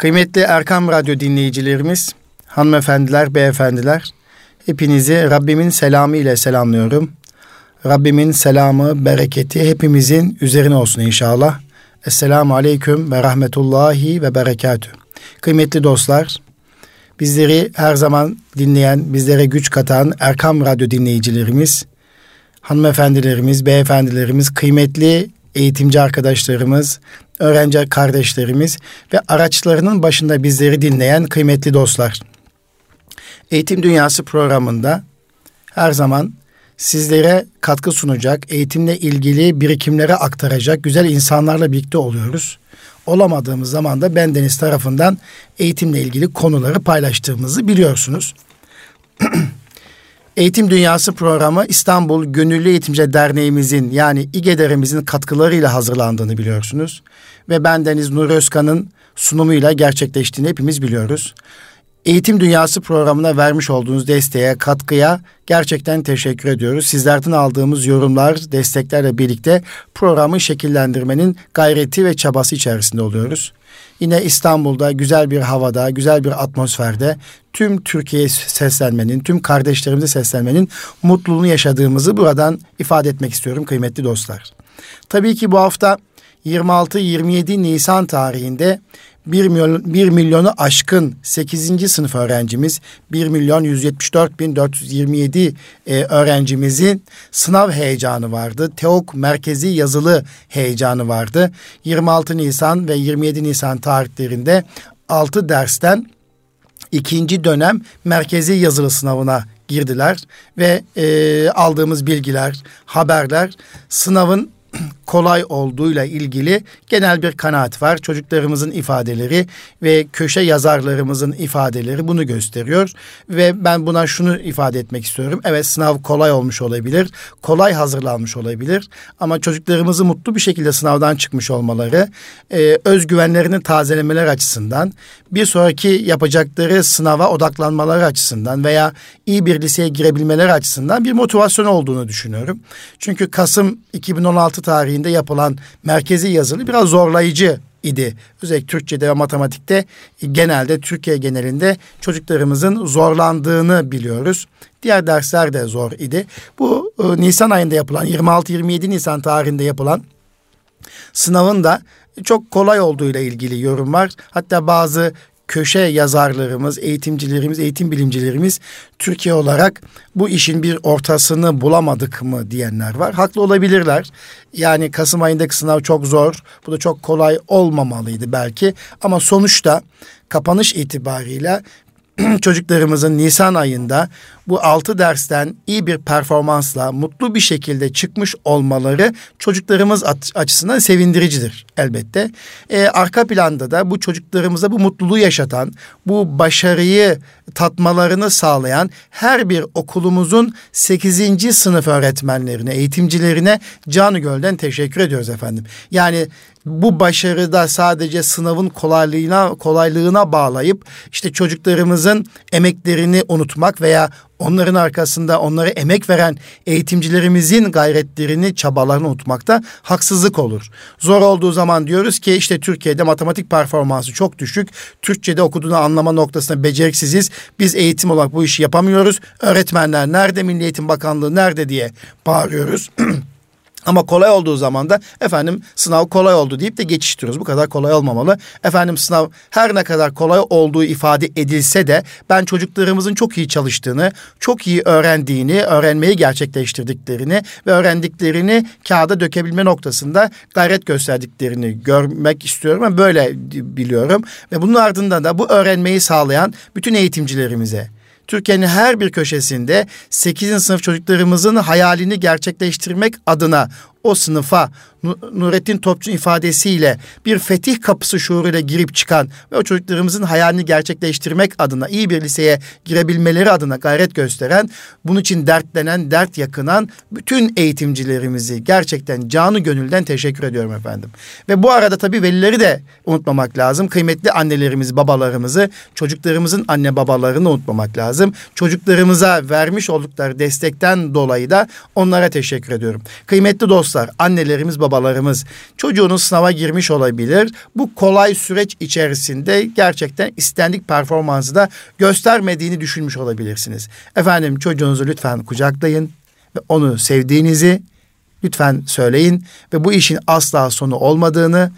Kıymetli Erkam Radyo dinleyicilerimiz, hanımefendiler, beyefendiler, hepinizi Rabbimin selamı ile selamlıyorum. Rabbimin selamı, bereketi hepimizin üzerine olsun inşallah. Esselamu Aleyküm ve Rahmetullahi ve Berekatü. Kıymetli dostlar, bizleri her zaman dinleyen, bizlere güç katan Erkam Radyo dinleyicilerimiz, hanımefendilerimiz, beyefendilerimiz, kıymetli eğitimci arkadaşlarımız, öğrenci kardeşlerimiz ve araçlarının başında bizleri dinleyen kıymetli dostlar. Eğitim Dünyası programında her zaman sizlere katkı sunacak, eğitimle ilgili birikimlere aktaracak güzel insanlarla birlikte oluyoruz. Olamadığımız zaman da bendeniz tarafından eğitimle ilgili konuları paylaştığımızı biliyorsunuz. Eğitim Dünyası programı İstanbul Gönüllü Eğitimci Derneğimizin yani İGEDER'imizin katkılarıyla hazırlandığını biliyorsunuz. Ve bendeniz Nur Özkan'ın sunumuyla gerçekleştiğini hepimiz biliyoruz. Eğitim Dünyası programına vermiş olduğunuz desteğe, katkıya gerçekten teşekkür ediyoruz. Sizlerden aldığımız yorumlar, desteklerle birlikte programı şekillendirmenin gayreti ve çabası içerisinde oluyoruz. Yine İstanbul'da güzel bir havada, güzel bir atmosferde tüm Türkiye'ye seslenmenin, tüm kardeşlerimize seslenmenin mutluluğunu yaşadığımızı buradan ifade etmek istiyorum kıymetli dostlar. Tabii ki bu hafta 26-27 Nisan tarihinde 1 milyon, 1 milyonu aşkın 8. sınıf öğrencimiz 1 milyon 174 bin 427 e, öğrencimizin sınav heyecanı vardı. TEOK merkezi yazılı heyecanı vardı. 26 Nisan ve 27 Nisan tarihlerinde 6 dersten ikinci dönem merkezi yazılı sınavına girdiler ve e, aldığımız bilgiler, haberler sınavın kolay olduğuyla ilgili genel bir kanaat var. Çocuklarımızın ifadeleri ve köşe yazarlarımızın ifadeleri bunu gösteriyor. Ve ben buna şunu ifade etmek istiyorum. Evet sınav kolay olmuş olabilir, kolay hazırlanmış olabilir. Ama çocuklarımızı mutlu bir şekilde sınavdan çıkmış olmaları, e, özgüvenlerini tazelemeler açısından, bir sonraki yapacakları sınava odaklanmaları açısından veya iyi bir liseye girebilmeleri açısından bir motivasyon olduğunu düşünüyorum. Çünkü Kasım 2016 tarihinde tarihinde yapılan merkezi yazılı biraz zorlayıcı idi. Özellikle Türkçe'de ve matematikte genelde Türkiye genelinde çocuklarımızın zorlandığını biliyoruz. Diğer dersler de zor idi. Bu e, Nisan ayında yapılan 26-27 Nisan tarihinde yapılan sınavın da çok kolay olduğuyla ilgili yorum var. Hatta bazı köşe yazarlarımız, eğitimcilerimiz, eğitim bilimcilerimiz Türkiye olarak bu işin bir ortasını bulamadık mı diyenler var. Haklı olabilirler. Yani Kasım ayındaki sınav çok zor. Bu da çok kolay olmamalıydı belki. Ama sonuçta kapanış itibariyle çocuklarımızın Nisan ayında bu altı dersten iyi bir performansla mutlu bir şekilde çıkmış olmaları çocuklarımız açısından sevindiricidir elbette. Ee, arka planda da bu çocuklarımıza bu mutluluğu yaşatan, bu başarıyı tatmalarını sağlayan her bir okulumuzun 8. sınıf öğretmenlerine, eğitimcilerine canı gölden teşekkür ediyoruz efendim. Yani bu başarıda sadece sınavın kolaylığına kolaylığına bağlayıp işte çocuklarımızın emeklerini unutmak veya onların arkasında onlara emek veren eğitimcilerimizin gayretlerini, çabalarını unutmakta haksızlık olur. Zor olduğu zaman diyoruz ki işte Türkiye'de matematik performansı çok düşük. Türkçe'de okuduğunu anlama noktasında beceriksiziz. Biz eğitim olarak bu işi yapamıyoruz. Öğretmenler nerede, Milli Eğitim Bakanlığı nerede diye bağırıyoruz. Ama kolay olduğu zaman da efendim sınav kolay oldu deyip de geçiştiriyoruz. Bu kadar kolay olmamalı. Efendim sınav her ne kadar kolay olduğu ifade edilse de ben çocuklarımızın çok iyi çalıştığını, çok iyi öğrendiğini, öğrenmeyi gerçekleştirdiklerini ve öğrendiklerini kağıda dökebilme noktasında gayret gösterdiklerini görmek istiyorum. Ben böyle biliyorum ve bunun ardından da bu öğrenmeyi sağlayan bütün eğitimcilerimize, Türkiye'nin her bir köşesinde 8. sınıf çocuklarımızın hayalini gerçekleştirmek adına o sınıfa Nurettin Topçu ifadesiyle bir fetih kapısı şuuruyla girip çıkan ve o çocuklarımızın hayalini gerçekleştirmek adına iyi bir liseye girebilmeleri adına gayret gösteren, bunun için dertlenen, dert yakınan bütün eğitimcilerimizi gerçekten canı gönülden teşekkür ediyorum efendim. Ve bu arada tabii velileri de unutmamak lazım. Kıymetli annelerimizi, babalarımızı, çocuklarımızın anne babalarını unutmamak lazım. Çocuklarımıza vermiş oldukları destekten dolayı da onlara teşekkür ediyorum. Kıymetli dostlar, annelerimiz, babalarımız babalarımız çocuğunuz sınava girmiş olabilir. Bu kolay süreç içerisinde gerçekten istendik performansı da göstermediğini düşünmüş olabilirsiniz. Efendim çocuğunuzu lütfen kucaklayın ve onu sevdiğinizi lütfen söyleyin ve bu işin asla sonu olmadığını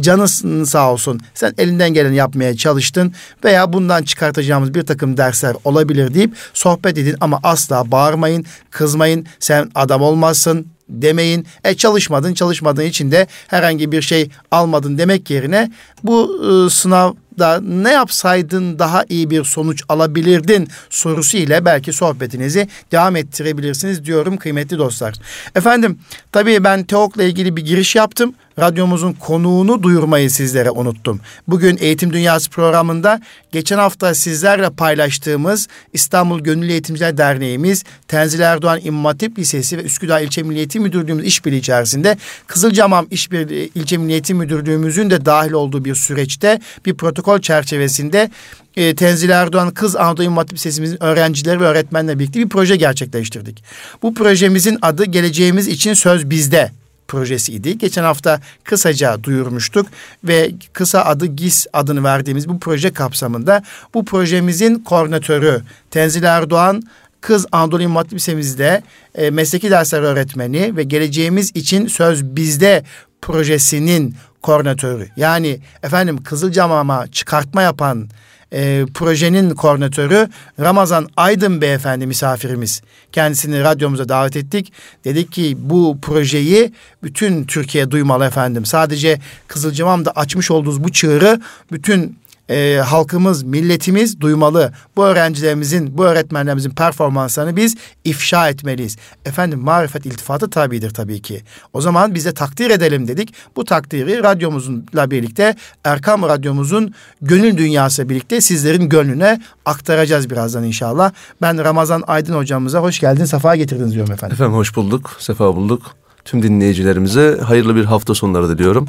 canın sağ olsun sen elinden geleni yapmaya çalıştın veya bundan çıkartacağımız bir takım dersler olabilir deyip sohbet edin ama asla bağırmayın, kızmayın, sen adam olmazsın demeyin. E çalışmadın, çalışmadığın için de herhangi bir şey almadın demek yerine bu e, sınav da ne yapsaydın daha iyi bir sonuç alabilirdin sorusu ile belki sohbetinizi devam ettirebilirsiniz diyorum kıymetli dostlar. Efendim tabii ben TEOK'la ilgili bir giriş yaptım. Radyomuzun konuğunu duyurmayı sizlere unuttum. Bugün Eğitim Dünyası programında geçen hafta sizlerle paylaştığımız İstanbul Gönüllü Eğitimciler Derneğimiz, Tenzil Erdoğan İmam Lisesi ve Üsküdar İlçe Milli Eğitim Müdürlüğümüz işbirliği içerisinde Kızılcamam İşbirliği İlçe Milli Eğitim Müdürlüğümüzün de dahil olduğu bir süreçte bir protokol çerçevesinde e, Tenzil Erdoğan Kız Anadolu İmam Hatip Lisesimizin öğrencileri ve öğretmenle birlikte bir proje gerçekleştirdik. Bu projemizin adı Geleceğimiz için Söz Bizde projesiydi. Geçen hafta kısaca duyurmuştuk ve kısa adı GİS adını verdiğimiz bu proje kapsamında bu projemizin koordinatörü Tenzil Erdoğan Kız Anadolu İmam Hatip Lisemizde e, mesleki dersler öğretmeni ve geleceğimiz için söz bizde projesinin koordinatörü. Yani efendim Kızılcamam'a çıkartma yapan e, projenin koordinatörü Ramazan Aydın Beyefendi misafirimiz. Kendisini radyomuza davet ettik. Dedik ki bu projeyi bütün Türkiye duymalı efendim. Sadece Kızılcamam'da açmış olduğunuz bu çığırı bütün e, halkımız, milletimiz duymalı. Bu öğrencilerimizin, bu öğretmenlerimizin performanslarını biz ifşa etmeliyiz. Efendim marifet iltifatı tabidir tabii ki. O zaman biz de takdir edelim dedik. Bu takdiri radyomuzla birlikte Erkam Radyomuzun gönül dünyası birlikte sizlerin gönlüne aktaracağız birazdan inşallah. Ben Ramazan Aydın hocamıza hoş geldin, sefa getirdiniz diyorum efendim. Efendim hoş bulduk, sefa bulduk. Tüm dinleyicilerimize hayırlı bir hafta sonları diliyorum.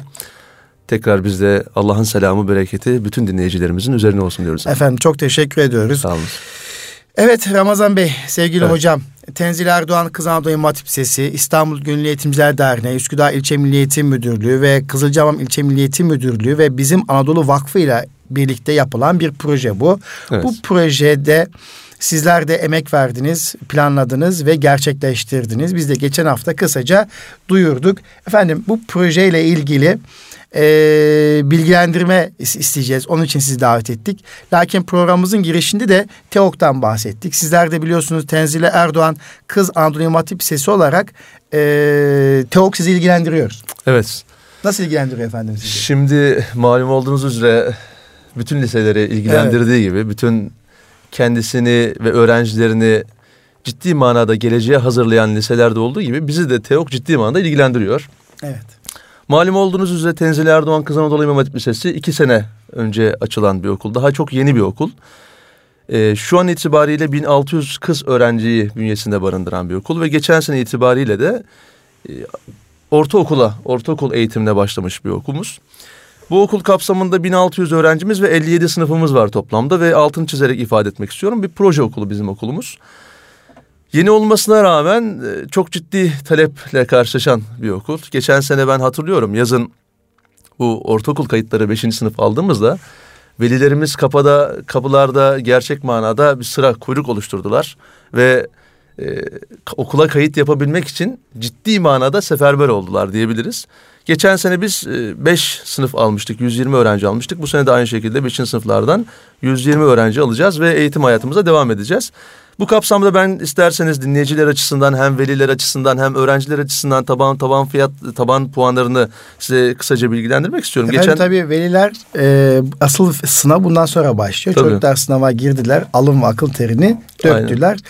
Tekrar biz de Allah'ın selamı, bereketi bütün dinleyicilerimizin üzerine olsun diyoruz. Efendim çok teşekkür ediyoruz. Sağ olun. Evet Ramazan Bey, sevgili evet. hocam. Tenzil Erdoğan Kız Anadolu İmam Hatip Lisesi, İstanbul Gönüllü Eğitimciler Derneği, Üsküdar İlçe Milli Eğitim Müdürlüğü ve Kızılcahamam İlçe Milli Eğitim Müdürlüğü ve bizim Anadolu Vakfı ile birlikte yapılan bir proje bu. Evet. Bu projede sizler de emek verdiniz, planladınız ve gerçekleştirdiniz. Biz de geçen hafta kısaca duyurduk. Efendim bu projeyle ilgili e, bilgilendirme isteyeceğiz. Onun için sizi davet ettik. Lakin programımızın girişinde de TEOK'tan bahsettik. Sizler de biliyorsunuz Tenzile Erdoğan Kız Anadolu Hatip Lisesi olarak e, TEOK sizi ilgilendiriyor. Evet. Nasıl ilgilendiriyor efendim sizi? Şimdi malum olduğunuz üzere bütün liseleri ilgilendirdiği evet. gibi bütün kendisini ve öğrencilerini ciddi manada geleceğe hazırlayan liselerde olduğu gibi bizi de TEOK ciddi manada ilgilendiriyor. Evet. Malum olduğunuz üzere Tenzili Erdoğan Kız Anadolu İmam Hatip Lisesi iki sene önce açılan bir okul. Daha çok yeni bir okul. Ee, şu an itibariyle 1600 kız öğrenciyi bünyesinde barındıran bir okul ve geçen sene itibariyle de e, ortaokula, ortaokul eğitimine başlamış bir okulumuz. Bu okul kapsamında 1600 öğrencimiz ve 57 sınıfımız var toplamda ve altını çizerek ifade etmek istiyorum. Bir proje okulu bizim okulumuz. Yeni olmasına rağmen e, çok ciddi taleple karşılaşan bir okul. Geçen sene ben hatırlıyorum yazın bu ortaokul kayıtları 5. sınıf aldığımızda velilerimiz kapıda kapılarda gerçek manada bir sıra kuyruk oluşturdular ve e, okula kayıt yapabilmek için ciddi manada seferber oldular diyebiliriz. Geçen sene biz 5 e, sınıf almıştık, 120 öğrenci almıştık. Bu sene de aynı şekilde 5. sınıflardan 120 öğrenci alacağız ve eğitim hayatımıza devam edeceğiz. Bu kapsamda ben isterseniz dinleyiciler açısından hem veliler açısından hem öğrenciler açısından taban taban fiyat taban puanlarını size kısaca bilgilendirmek istiyorum. Efendim Geçen tabii veliler e, asıl sınav bundan sonra başlıyor. Tabii. Çocuklar sınava girdiler. Alım ve akıl terini döktüler. Aynen.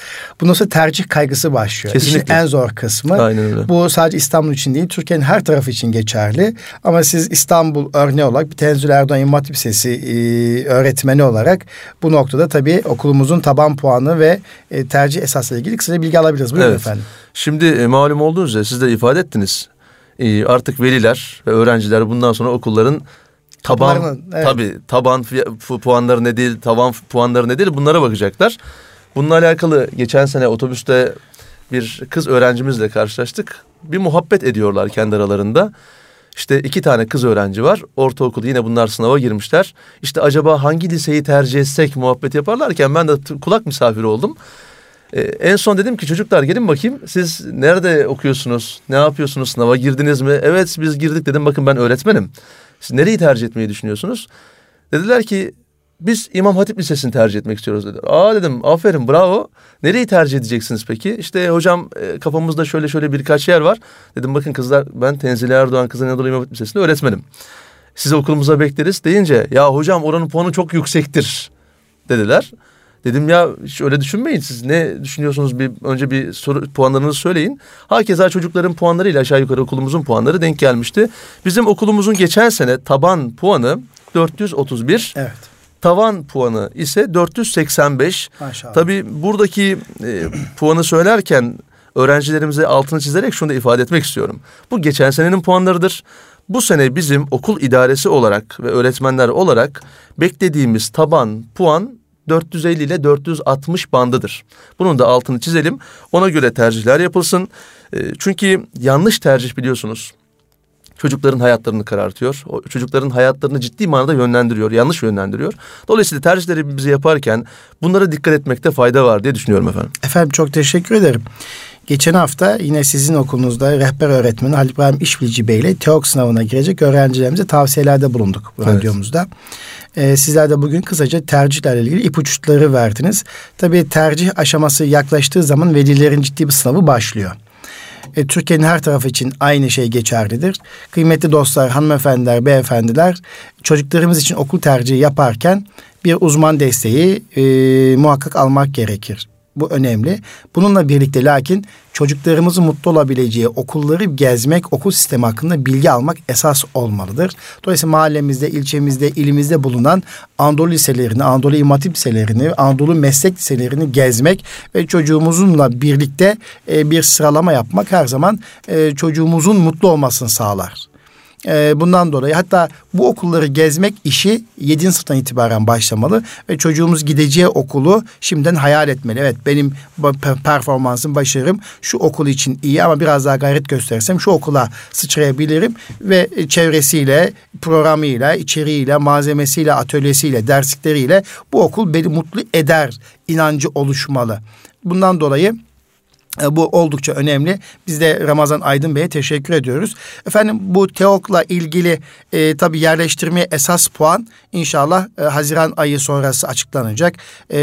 Bundan sonra tercih kaygısı başlıyor. Kesinlikle. İşin en zor kısmı. Aynen öyle. Bu sadece İstanbul için değil Türkiye'nin her tarafı için geçerli. Ama siz İstanbul örneği olarak bir Tenzül Erdoğan İmam Hatip Lisesi e, öğretmeni olarak bu noktada tabii okulumuzun taban puanı ve e, tercih esasıyla ilgili kısaca bilgi alabiliriz. Buyurun evet. efendim. Şimdi e, malum olduğunuz üzere siz de ifade ettiniz. E, artık veliler ve öğrenciler bundan sonra okulların taban evet. tabi taban puanları ne değil, taban puanları ne değil bunlara bakacaklar. Bununla alakalı geçen sene otobüste bir kız öğrencimizle karşılaştık. Bir muhabbet ediyorlar kendi aralarında. İşte iki tane kız öğrenci var. Ortaokul yine bunlar sınava girmişler. İşte acaba hangi liseyi tercih etsek muhabbet yaparlarken ben de kulak misafiri oldum. Ee, en son dedim ki çocuklar gelin bakayım siz nerede okuyorsunuz? Ne yapıyorsunuz? Sınava girdiniz mi? Evet biz girdik dedim bakın ben öğretmenim. Siz nereyi tercih etmeyi düşünüyorsunuz? Dediler ki biz İmam Hatip Lisesi'ni tercih etmek istiyoruz dediler. Aa dedim aferin bravo. Nereyi tercih edeceksiniz peki? İşte hocam e, kafamızda şöyle şöyle birkaç yer var. Dedim bakın kızlar ben Tenzile Erdoğan Kızın Anadolu İmam Hatip Lisesi'nde öğretmenim. Sizi okulumuza bekleriz deyince ya hocam oranın puanı çok yüksektir dediler. Dedim ya hiç öyle düşünmeyin siz ne düşünüyorsunuz bir önce bir soru puanlarınızı söyleyin. Hakeza çocukların puanlarıyla aşağı yukarı okulumuzun puanları denk gelmişti. Bizim okulumuzun geçen sene taban puanı 431. Evet. Tavan puanı ise 485. Maşallah. Tabii buradaki e, puanı söylerken öğrencilerimize altını çizerek şunu da ifade etmek istiyorum. Bu geçen senenin puanlarıdır. Bu sene bizim okul idaresi olarak ve öğretmenler olarak beklediğimiz taban puan 450 ile 460 bandıdır. Bunun da altını çizelim. Ona göre tercihler yapılsın. E, çünkü yanlış tercih biliyorsunuz çocukların hayatlarını karartıyor. O çocukların hayatlarını ciddi manada yönlendiriyor, yanlış yönlendiriyor. Dolayısıyla tercihleri bizi yaparken bunlara dikkat etmekte fayda var diye düşünüyorum efendim. Efendim çok teşekkür ederim. Geçen hafta yine sizin okulunuzda rehber öğretmeni Halil İbrahim İşbilici Bey ile TEOK sınavına girecek öğrencilerimize tavsiyelerde bulunduk bu evet. radyomuzda. Ee, sizler de bugün kısaca tercihlerle ilgili ipuçları verdiniz. Tabii tercih aşaması yaklaştığı zaman velilerin ciddi bir sınavı başlıyor. E, Türkiye'nin her tarafı için aynı şey geçerlidir. Kıymetli dostlar, hanımefendiler, beyefendiler çocuklarımız için okul tercihi yaparken bir uzman desteği e, muhakkak almak gerekir. Bu önemli. Bununla birlikte lakin çocuklarımızın mutlu olabileceği okulları gezmek, okul sistemi hakkında bilgi almak esas olmalıdır. Dolayısıyla mahallemizde, ilçemizde, ilimizde bulunan Anadolu liselerini, Anadolu İmam liselerini, Anadolu meslek liselerini gezmek ve çocuğumuzunla birlikte e, bir sıralama yapmak her zaman e, çocuğumuzun mutlu olmasını sağlar. E, bundan dolayı hatta bu okulları gezmek işi 7. sınıftan itibaren başlamalı ve çocuğumuz gideceği okulu şimdiden hayal etmeli. Evet benim performansım, başarım şu okul için iyi ama biraz daha gayret göstersem şu okula sıçrayabilirim ve çevresiyle, programıyla, içeriğiyle, malzemesiyle, atölyesiyle, derslikleriyle bu okul beni mutlu eder inancı oluşmalı. Bundan dolayı e, bu oldukça önemli. Biz de Ramazan Aydın Bey'e teşekkür ediyoruz. Efendim bu TEOK'la ilgili e, tabii yerleştirmeye esas puan inşallah e, Haziran ayı sonrası açıklanacak. E,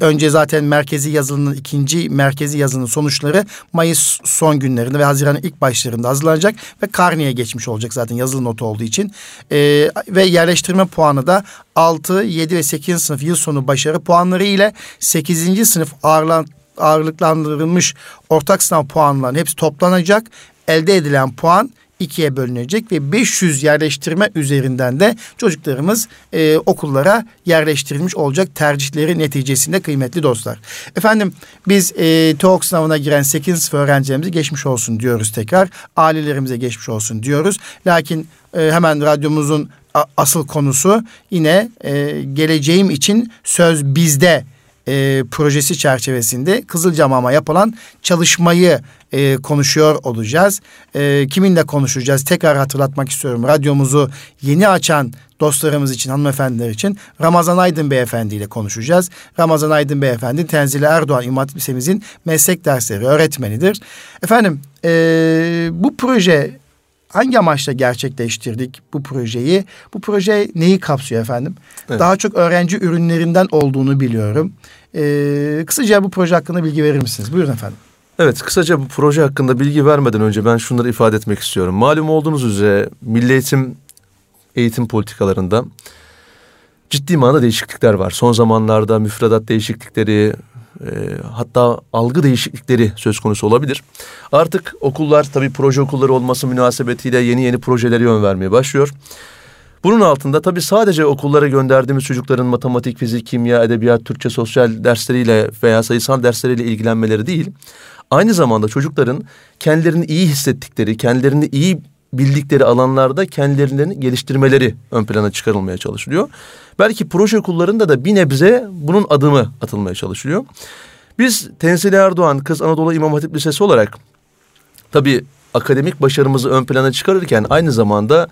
önce zaten merkezi yazılının ikinci merkezi yazının sonuçları Mayıs son günlerinde ve Haziran'ın ilk başlarında hazırlanacak ve karniye geçmiş olacak zaten yazılı notu olduğu için. E, ve yerleştirme puanı da 6, 7 ve 8. sınıf yıl sonu başarı puanları ile 8. sınıf ağırlan ağırlıklandırılmış ortak sınav puanlarının hepsi toplanacak. Elde edilen puan ikiye bölünecek ve 500 yerleştirme üzerinden de çocuklarımız e, okullara yerleştirilmiş olacak tercihleri neticesinde kıymetli dostlar. Efendim biz e, TEOK sınavına giren 8 sınıf öğrencilerimize geçmiş olsun diyoruz tekrar. Ailelerimize geçmiş olsun diyoruz. Lakin e, hemen radyomuzun asıl konusu yine e, geleceğim için söz bizde e, projesi çerçevesinde Kızılcamam'a yapılan çalışmayı e, konuşuyor olacağız. E, kiminle konuşacağız? Tekrar hatırlatmak istiyorum. Radyomuzu yeni açan dostlarımız için, hanımefendiler için Ramazan Aydın Beyefendi ile konuşacağız. Ramazan Aydın Beyefendi Tenzile Erdoğan İmam Lisemizin meslek dersleri öğretmenidir. Efendim e, bu proje hangi amaçla gerçekleştirdik bu projeyi? Bu proje neyi kapsıyor efendim? Evet. Daha çok öğrenci ürünlerinden olduğunu biliyorum. Ee, kısaca bu proje hakkında bilgi verir misiniz? Buyurun efendim. Evet kısaca bu proje hakkında bilgi vermeden önce ben şunları ifade etmek istiyorum. Malum olduğunuz üzere milli eğitim eğitim politikalarında ciddi manada değişiklikler var. Son zamanlarda müfredat değişiklikleri, e, hatta algı değişiklikleri söz konusu olabilir. Artık okullar tabii proje okulları olması münasebetiyle yeni yeni projelere yön vermeye başlıyor. Bunun altında tabii sadece okullara gönderdiğimiz çocukların matematik, fizik, kimya, edebiyat, Türkçe, sosyal dersleriyle veya sayısal dersleriyle ilgilenmeleri değil. Aynı zamanda çocukların kendilerini iyi hissettikleri, kendilerini iyi bildikleri alanlarda kendilerini geliştirmeleri ön plana çıkarılmaya çalışılıyor. Belki proje okullarında da bir nebze bunun adımı atılmaya çalışılıyor. Biz Tenzili Erdoğan Kız Anadolu İmam Hatip Lisesi olarak tabii akademik başarımızı ön plana çıkarırken aynı zamanda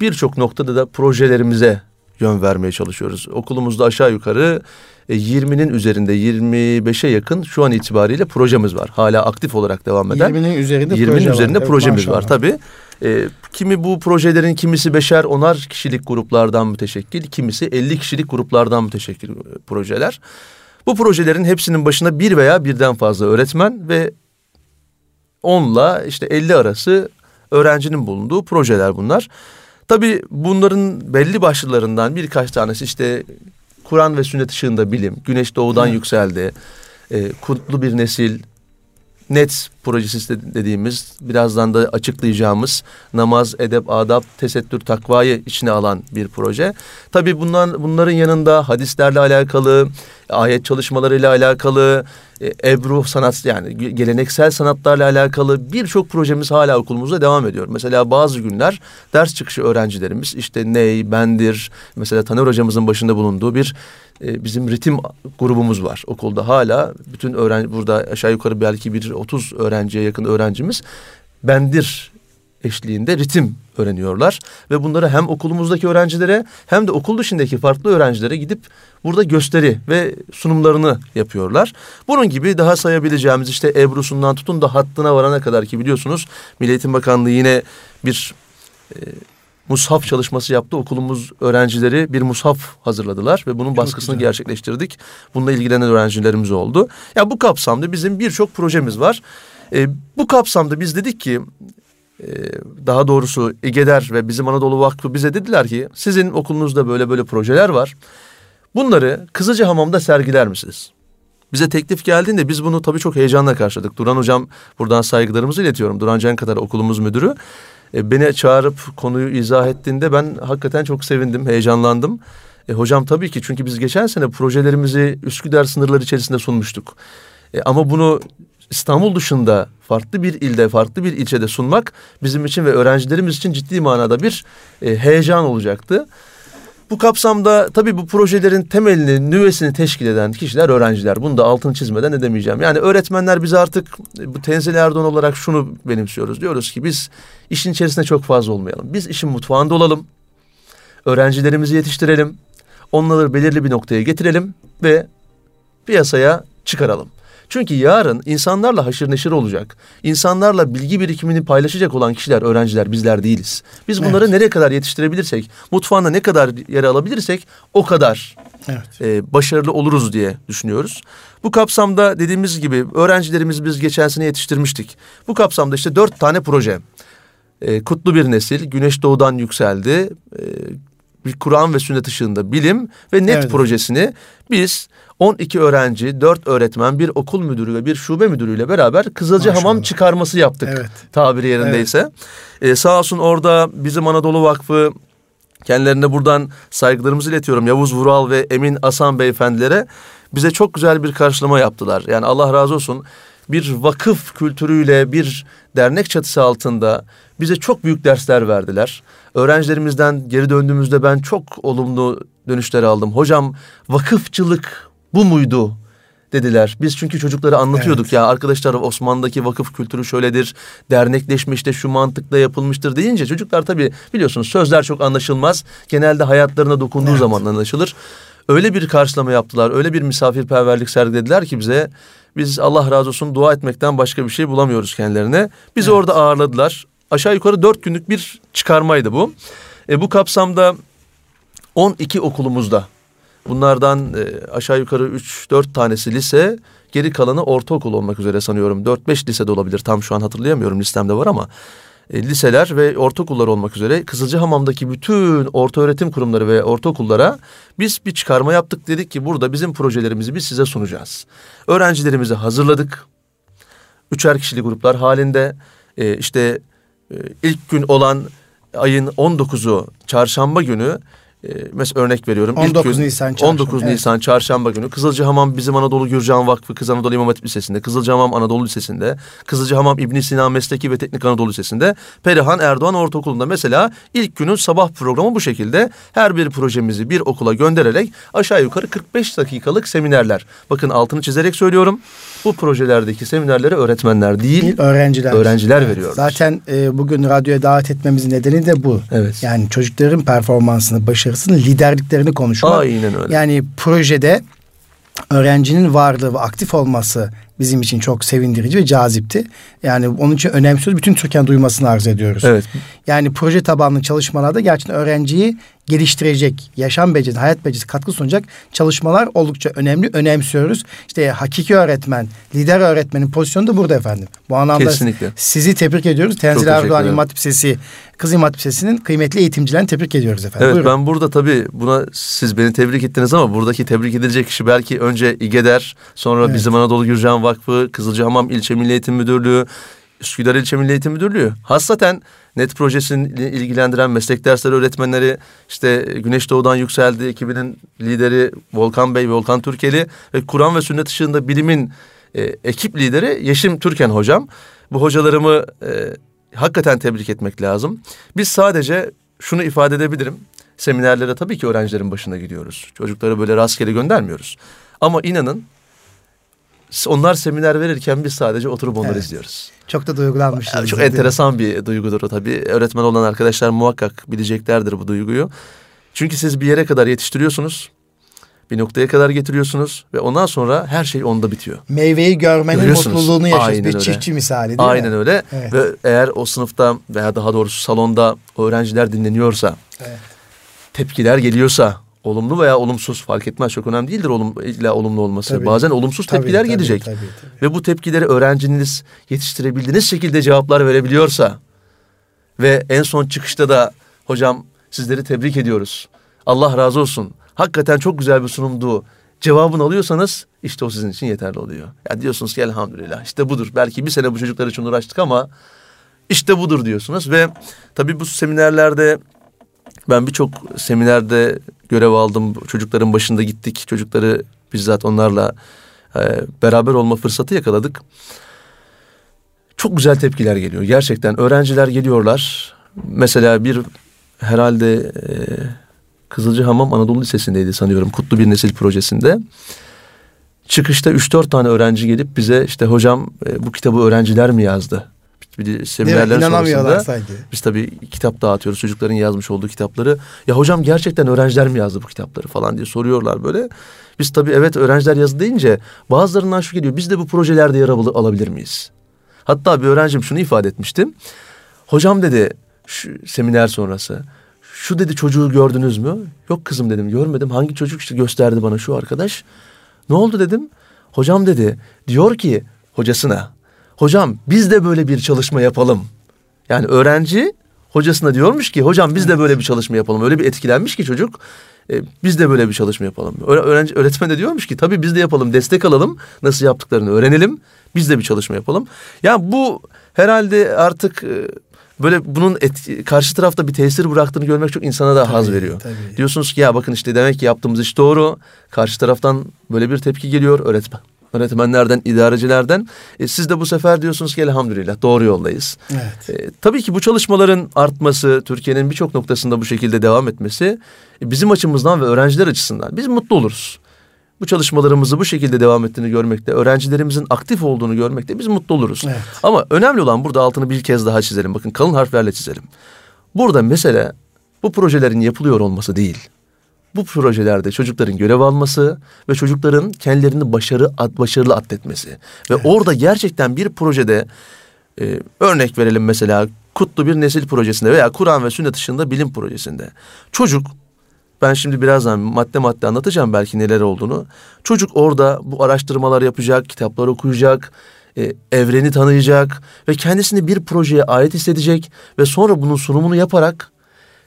birçok noktada da projelerimize yön vermeye çalışıyoruz. Okulumuzda aşağı yukarı 20'nin e, üzerinde 25'e yakın şu an itibariyle projemiz var. Hala aktif olarak devam eden. 20'nin üzerinde 20'nin proje üzerinde var. projemiz Evet, var tabii. E, kimi bu projelerin kimisi beşer onar kişilik gruplardan müteşekkil, kimisi 50 kişilik gruplardan müteşekkil e, projeler. Bu projelerin hepsinin başına bir veya birden fazla öğretmen ve 10'la işte 50 arası öğrencinin bulunduğu projeler bunlar. Tabii bunların belli başlılarından birkaç tanesi işte Kur'an ve sünnet ışığında bilim, güneş doğudan evet. yükseldi, e, kutlu bir nesil, net projesi dediğimiz birazdan da açıklayacağımız namaz, edep, adap, tesettür, takvayı içine alan bir proje. Tabii bundan bunların yanında hadislerle alakalı, ayet çalışmalarıyla alakalı, e, Ebru sanat yani geleneksel sanatlarla alakalı birçok projemiz hala okulumuzda devam ediyor. Mesela bazı günler ders çıkışı öğrencilerimiz işte Ney, Bendir, mesela Taner hocamızın başında bulunduğu bir e, bizim ritim grubumuz var okulda hala. Bütün öğrenci burada aşağı yukarı belki bir 30 öğrenciye yakın öğrencimiz Bendir eşliğinde ritim öğreniyorlar ve bunları hem okulumuzdaki öğrencilere hem de okul dışındaki farklı öğrencilere gidip burada gösteri ve sunumlarını yapıyorlar. Bunun gibi daha sayabileceğimiz işte Ebru'sundan tutun da hattına varana kadar ki biliyorsunuz Milli Eğitim Bakanlığı yine bir e, mushaf çalışması yaptı. Okulumuz öğrencileri bir mushaf hazırladılar ve bunun Çok baskısını güzel. gerçekleştirdik. Bununla ilgilenen öğrencilerimiz oldu. Ya bu kapsamda bizim birçok projemiz var. E, bu kapsamda biz dedik ki e, daha doğrusu İGEDER ve bizim Anadolu Vakfı bize dediler ki sizin okulunuzda böyle böyle projeler var. Bunları Kızılcahamam'da sergiler misiniz? Bize teklif geldiğinde biz bunu tabii çok heyecanla karşıladık. Duran hocam buradan saygılarımızı iletiyorum. Duran Can kadar okulumuz müdürü. E, beni çağırıp konuyu izah ettiğinde ben hakikaten çok sevindim, heyecanlandım. E, hocam tabii ki çünkü biz geçen sene projelerimizi Üsküdar sınırları içerisinde sunmuştuk. E, ama bunu İstanbul dışında farklı bir ilde, farklı bir ilçede sunmak bizim için ve öğrencilerimiz için ciddi manada bir e, heyecan olacaktı. Bu kapsamda tabii bu projelerin temelini, nüvesini teşkil eden kişiler öğrenciler. Bunu da altını çizmeden edemeyeceğim. Yani öğretmenler biz artık bu Tenzil Erdoğan olarak şunu benimsiyoruz. Diyoruz ki biz işin içerisinde çok fazla olmayalım. Biz işin mutfağında olalım. Öğrencilerimizi yetiştirelim. Onları belirli bir noktaya getirelim ve piyasaya çıkaralım. Çünkü yarın insanlarla haşır neşir olacak, insanlarla bilgi birikimini paylaşacak olan kişiler, öğrenciler bizler değiliz. Biz bunları evet. nereye kadar yetiştirebilirsek, mutfağında ne kadar yer alabilirsek o kadar evet. e, başarılı oluruz diye düşünüyoruz. Bu kapsamda dediğimiz gibi öğrencilerimizi biz geçen sene yetiştirmiştik. Bu kapsamda işte dört tane proje. E, Kutlu bir nesil, Güneş Doğu'dan yükseldi. E, bir Kur'an ve sünnet ışığında bilim ve net evet. projesini biz 12 öğrenci, 4 öğretmen, bir okul müdürü ve bir şube müdürüyle beraber Kızılcahamam çıkarması yaptık. Evet. Tabiri yerindeyse. Evet. Ee, sağ olsun orada bizim Anadolu Vakfı kendilerine buradan saygılarımızı iletiyorum. Yavuz Vural ve Emin Asan beyefendilere bize çok güzel bir karşılama yaptılar. Yani Allah razı olsun bir vakıf kültürüyle bir dernek çatısı altında bize çok büyük dersler verdiler. Öğrencilerimizden geri döndüğümüzde ben çok olumlu dönüşler aldım. Hocam vakıfçılık bu muydu dediler. Biz çünkü çocuklara anlatıyorduk evet. ya arkadaşlar Osmanlı'daki vakıf kültürü şöyledir. Dernekleşmiş de şu mantıkla yapılmıştır deyince çocuklar tabii biliyorsunuz sözler çok anlaşılmaz. Genelde hayatlarına dokunduğu evet. zaman anlaşılır. Öyle bir karşılama yaptılar. Öyle bir misafirperverlik sergilediler ki bize biz Allah razı olsun dua etmekten başka bir şey bulamıyoruz kendilerine. Bizi evet. orada ağırladılar. Aşağı yukarı dört günlük bir çıkarmaydı bu. E, bu kapsamda 12 okulumuzda Bunlardan e, aşağı yukarı 3-4 tanesi lise, geri kalanı ortaokul olmak üzere sanıyorum. 4-5 lisede olabilir tam şu an hatırlayamıyorum listemde var ama e, liseler ve ortaokullar olmak üzere Kızılcahamam'daki bütün orta öğretim kurumları ve ortaokullara biz bir çıkarma yaptık. Dedik ki burada bizim projelerimizi biz size sunacağız. Öğrencilerimizi hazırladık. Üçer kişili gruplar halinde e, işte e, ilk gün olan ayın 19'u çarşamba günü e, mesela örnek veriyorum. 19 gün, Nisan çarşamba. 19 evet. Nisan çarşamba günü Kızılcahamam bizim Anadolu Gürcan Vakfı Kız Anadolu İmam Hatip Lisesi'nde, Kızılcahamam Anadolu Lisesi'nde, Kızılcahamam İbn Sina Mesleki ve Teknik Anadolu Lisesi'nde, Perihan Erdoğan Ortaokulu'nda mesela ilk günün sabah programı bu şekilde her bir projemizi bir okula göndererek aşağı yukarı 45 dakikalık seminerler. Bakın altını çizerek söylüyorum. Bu projelerdeki seminerlere öğretmenler değil, öğrenciler. Öğrenciler evet. veriyor. Zaten e, bugün radyoya davet etmemizin nedeni de bu. Evet. Yani çocukların performansını, başarısını, liderliklerini konuşmak. Aynen öyle. Yani projede öğrencinin varlığı ve aktif olması bizim için çok sevindirici ve cazipti. Yani onun için önemsiyoruz. Bütün Türkiye'nin duymasını arz ediyoruz. Evet. Yani proje tabanlı çalışmalarda gerçekten öğrenciyi geliştirecek, yaşam becerisi, hayat becerisi katkı sunacak çalışmalar oldukça önemli. Önemsiyoruz. İşte hakiki öğretmen, lider öğretmenin pozisyonu da burada efendim. Bu anlamda Kesinlikle. sizi tebrik ediyoruz. Tenzil Erdoğan İmam Hatip Sesi, Kız İmam Hatip Sesi'nin kıymetli eğitimcilerini tebrik ediyoruz efendim. Evet Buyurun. ben burada tabii buna siz beni tebrik ettiniz ama buradaki tebrik edilecek kişi belki önce İGEDER, sonra evet. bizim Anadolu Gürcan Vakfı, Kızılcahamam İlçe Milli Eğitim Müdürlüğü, Üsküdar İlçe Milli Eğitim Müdürlüğü. Hasaten NET projesini ilgilendiren meslek dersleri öğretmenleri işte Güneş Doğu'dan yükseldi ekibinin lideri Volkan Bey, Volkan Türkeli ve Kur'an ve sünnet ışığında bilimin e, ekip lideri Yeşim Türken hocam. Bu hocalarımı e, hakikaten tebrik etmek lazım. Biz sadece şunu ifade edebilirim. Seminerlere tabii ki öğrencilerin başına gidiyoruz. Çocukları böyle rastgele göndermiyoruz. Ama inanın onlar seminer verirken biz sadece oturup onları evet. izliyoruz. Çok da duygulanmışlar. Çok enteresan bir duygudur o tabii. Öğretmen olan arkadaşlar muhakkak bileceklerdir bu duyguyu. Çünkü siz bir yere kadar yetiştiriyorsunuz. Bir noktaya kadar getiriyorsunuz ve ondan sonra her şey onda bitiyor. Meyveyi görmenin mutluluğunu yaşıyorsunuz. Bir öyle. çiftçi misali değil Aynen mi? öyle. Evet. Ve eğer o sınıfta veya daha doğrusu salonda öğrenciler dinleniyorsa, evet. tepkiler geliyorsa, olumlu veya olumsuz fark etmez çok önemli değildir olum, illa olumlu olması. Tabii. Bazen olumsuz tabii, tepkiler tabii, gelecek. Tabii, tabii. Ve bu tepkileri öğrenciniz yetiştirebildiğiniz şekilde cevaplar verebiliyorsa ve en son çıkışta da hocam sizleri tebrik ediyoruz. Allah razı olsun. Hakikaten çok güzel bir sunumdu. Cevabını alıyorsanız işte o sizin için yeterli oluyor. Ya diyorsunuz ki elhamdülillah işte budur. Belki bir sene bu çocuklar için uğraştık ama işte budur diyorsunuz ve tabii bu seminerlerde ben birçok seminerde görev aldım. Çocukların başında gittik. Çocukları bizzat onlarla e, beraber olma fırsatı yakaladık. Çok güzel tepkiler geliyor. Gerçekten öğrenciler geliyorlar. Mesela bir herhalde e, Kızılcahamam Anadolu Lisesi'ndeydi sanıyorum. Kutlu Bir Nesil projesinde. Çıkışta 3-4 tane öğrenci gelip bize işte hocam e, bu kitabı öğrenciler mi yazdı? Bir seminerler sonrasında sanki. biz tabii kitap dağıtıyoruz çocukların yazmış olduğu kitapları. Ya hocam gerçekten öğrenciler mi yazdı bu kitapları falan diye soruyorlar böyle. Biz tabii evet öğrenciler yazdı deyince bazılarından şu geliyor biz de bu projelerde yer alabilir miyiz? Hatta bir öğrencim şunu ifade etmiştim. Hocam dedi şu seminer sonrası şu dedi çocuğu gördünüz mü? Yok kızım dedim görmedim. Hangi çocuk işte gösterdi bana şu arkadaş. Ne oldu dedim. Hocam dedi diyor ki hocasına hocam biz de böyle bir çalışma yapalım. Yani öğrenci hocasına diyormuş ki hocam biz de böyle bir çalışma yapalım. Öyle bir etkilenmiş ki çocuk. E, biz de böyle bir çalışma yapalım. Öğrenci, öğretmen de diyormuş ki tabii biz de yapalım destek alalım. Nasıl yaptıklarını öğrenelim. Biz de bir çalışma yapalım. Yani bu herhalde artık e, böyle bunun etki, karşı tarafta bir tesir bıraktığını görmek çok insana da tabii, haz veriyor. Tabii. Diyorsunuz ki ya bakın işte demek ki yaptığımız iş doğru. Karşı taraftan böyle bir tepki geliyor öğretmen öğretmenlerden, idarecilerden. E, siz de bu sefer diyorsunuz ki elhamdülillah doğru yoldayız. Evet. E, tabii ki bu çalışmaların artması, Türkiye'nin birçok noktasında bu şekilde devam etmesi e, bizim açımızdan ve öğrenciler açısından biz mutlu oluruz. Bu çalışmalarımızı bu şekilde devam ettiğini görmekte, öğrencilerimizin aktif olduğunu görmekte biz mutlu oluruz. Evet. Ama önemli olan burada altını bir kez daha çizelim. Bakın kalın harflerle çizelim. Burada mesele bu projelerin yapılıyor olması değil bu projelerde çocukların görev alması ve çocukların kendilerini başarı başarılı atletmesi ve evet. orada gerçekten bir projede e, örnek verelim mesela kutlu bir nesil projesinde veya Kur'an ve sünnet dışında bilim projesinde çocuk ben şimdi birazdan madde madde anlatacağım belki neler olduğunu. Çocuk orada bu araştırmalar yapacak, kitaplar okuyacak, e, evreni tanıyacak ve kendisini bir projeye ait hissedecek ve sonra bunun sunumunu yaparak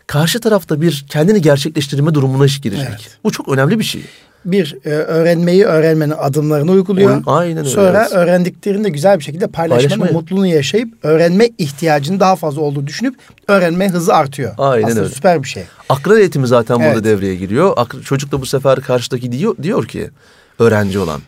karşı tarafta bir kendini gerçekleştirme durumuna girecek. Evet. Bu çok önemli bir şey. bir e, öğrenmeyi öğrenmenin adımlarını uyguluyor. Aynen öyle, Sonra evet. öğrendiklerini de güzel bir şekilde paylaşmanın Paylaşmayı. mutluluğunu yaşayıp öğrenme ihtiyacının daha fazla olduğu düşünüp öğrenme hızı artıyor. Aynen Aslında öyle. süper bir şey. Akran eğitimi zaten burada Evet. devreye giriyor. Ak- çocuk da bu sefer karşıdaki diyor, diyor ki öğrenci olan.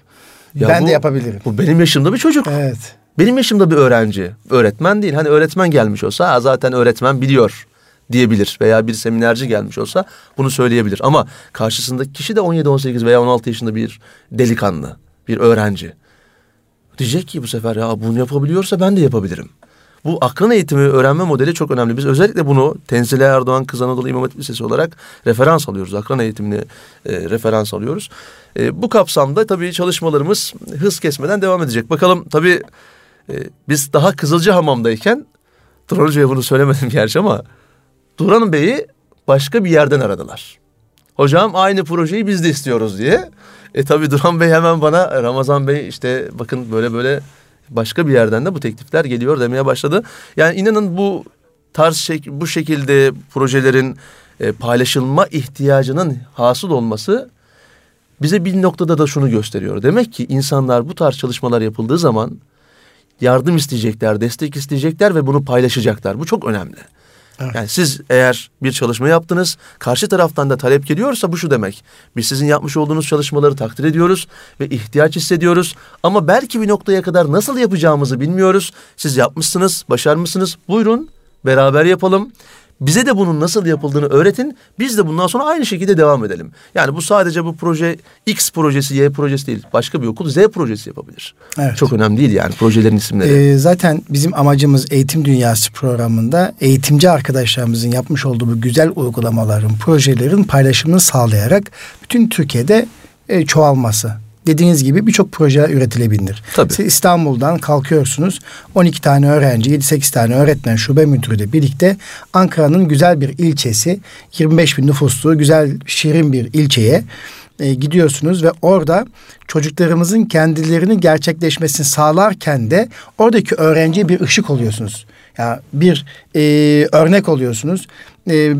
Ben bu- de yapabilirim. Bu benim yaşımda bir çocuk. Evet. Benim yaşımda bir öğrenci. Öğretmen değil. Hani öğretmen gelmiş olsa "Ha, zaten öğretmen biliyor diyebilir. Veya bir seminerci gelmiş olsa bunu söyleyebilir. Ama karşısındaki kişi de 17, 18 veya 16 yaşında bir delikanlı. Bir öğrenci. Diyecek ki bu sefer ya bunu yapabiliyorsa ben de yapabilirim. Bu akran eğitimi öğrenme modeli çok önemli. Biz özellikle bunu Tenzile Erdoğan Kız Anadolu İmam Hatip Lisesi olarak referans alıyoruz. Akran eğitimini e, referans alıyoruz. E, bu kapsamda tabii çalışmalarımız hız kesmeden devam edecek. Bakalım tabii e, biz daha Kızılcahamam'dayken Duran Hoca'ya bunu söylemedim gerçi ama Duran Bey'i başka bir yerden aradılar. Hocam aynı projeyi biz de istiyoruz diye. E tabi Duran Bey hemen bana Ramazan Bey işte bakın böyle böyle başka bir yerden de bu teklifler geliyor demeye başladı. Yani inanın bu tarz şek bu şekilde projelerin e, paylaşılma ihtiyacının hasıl olması bize bir noktada da şunu gösteriyor. Demek ki insanlar bu tarz çalışmalar yapıldığı zaman yardım isteyecekler, destek isteyecekler ve bunu paylaşacaklar. Bu çok önemli. Evet. Yani siz eğer bir çalışma yaptınız, karşı taraftan da talep geliyorsa bu şu demek. Biz sizin yapmış olduğunuz çalışmaları takdir ediyoruz ve ihtiyaç hissediyoruz. Ama belki bir noktaya kadar nasıl yapacağımızı bilmiyoruz. Siz yapmışsınız, başarmışsınız. Buyurun beraber yapalım. Bize de bunun nasıl yapıldığını öğretin. Biz de bundan sonra aynı şekilde devam edelim. Yani bu sadece bu proje X projesi, Y projesi değil. Başka bir okul Z projesi yapabilir. Evet. Çok önemli değil yani projelerin isimleri. Ee, zaten bizim amacımız Eğitim Dünyası programında eğitimci arkadaşlarımızın yapmış olduğu bu güzel uygulamaların, projelerin paylaşımını sağlayarak bütün Türkiye'de e, çoğalması. Dediğiniz gibi birçok proje üretilebilir. Tabii. Siz İstanbul'dan kalkıyorsunuz. 12 tane öğrenci, 7-8 tane öğretmen, şube müdürüyle birlikte Ankara'nın güzel bir ilçesi, 25 bin nüfuslu güzel şirin bir ilçeye e, gidiyorsunuz ve orada çocuklarımızın kendilerini gerçekleşmesini sağlarken de oradaki öğrenciye bir ışık oluyorsunuz. Ya bir e, örnek oluyorsunuz. E,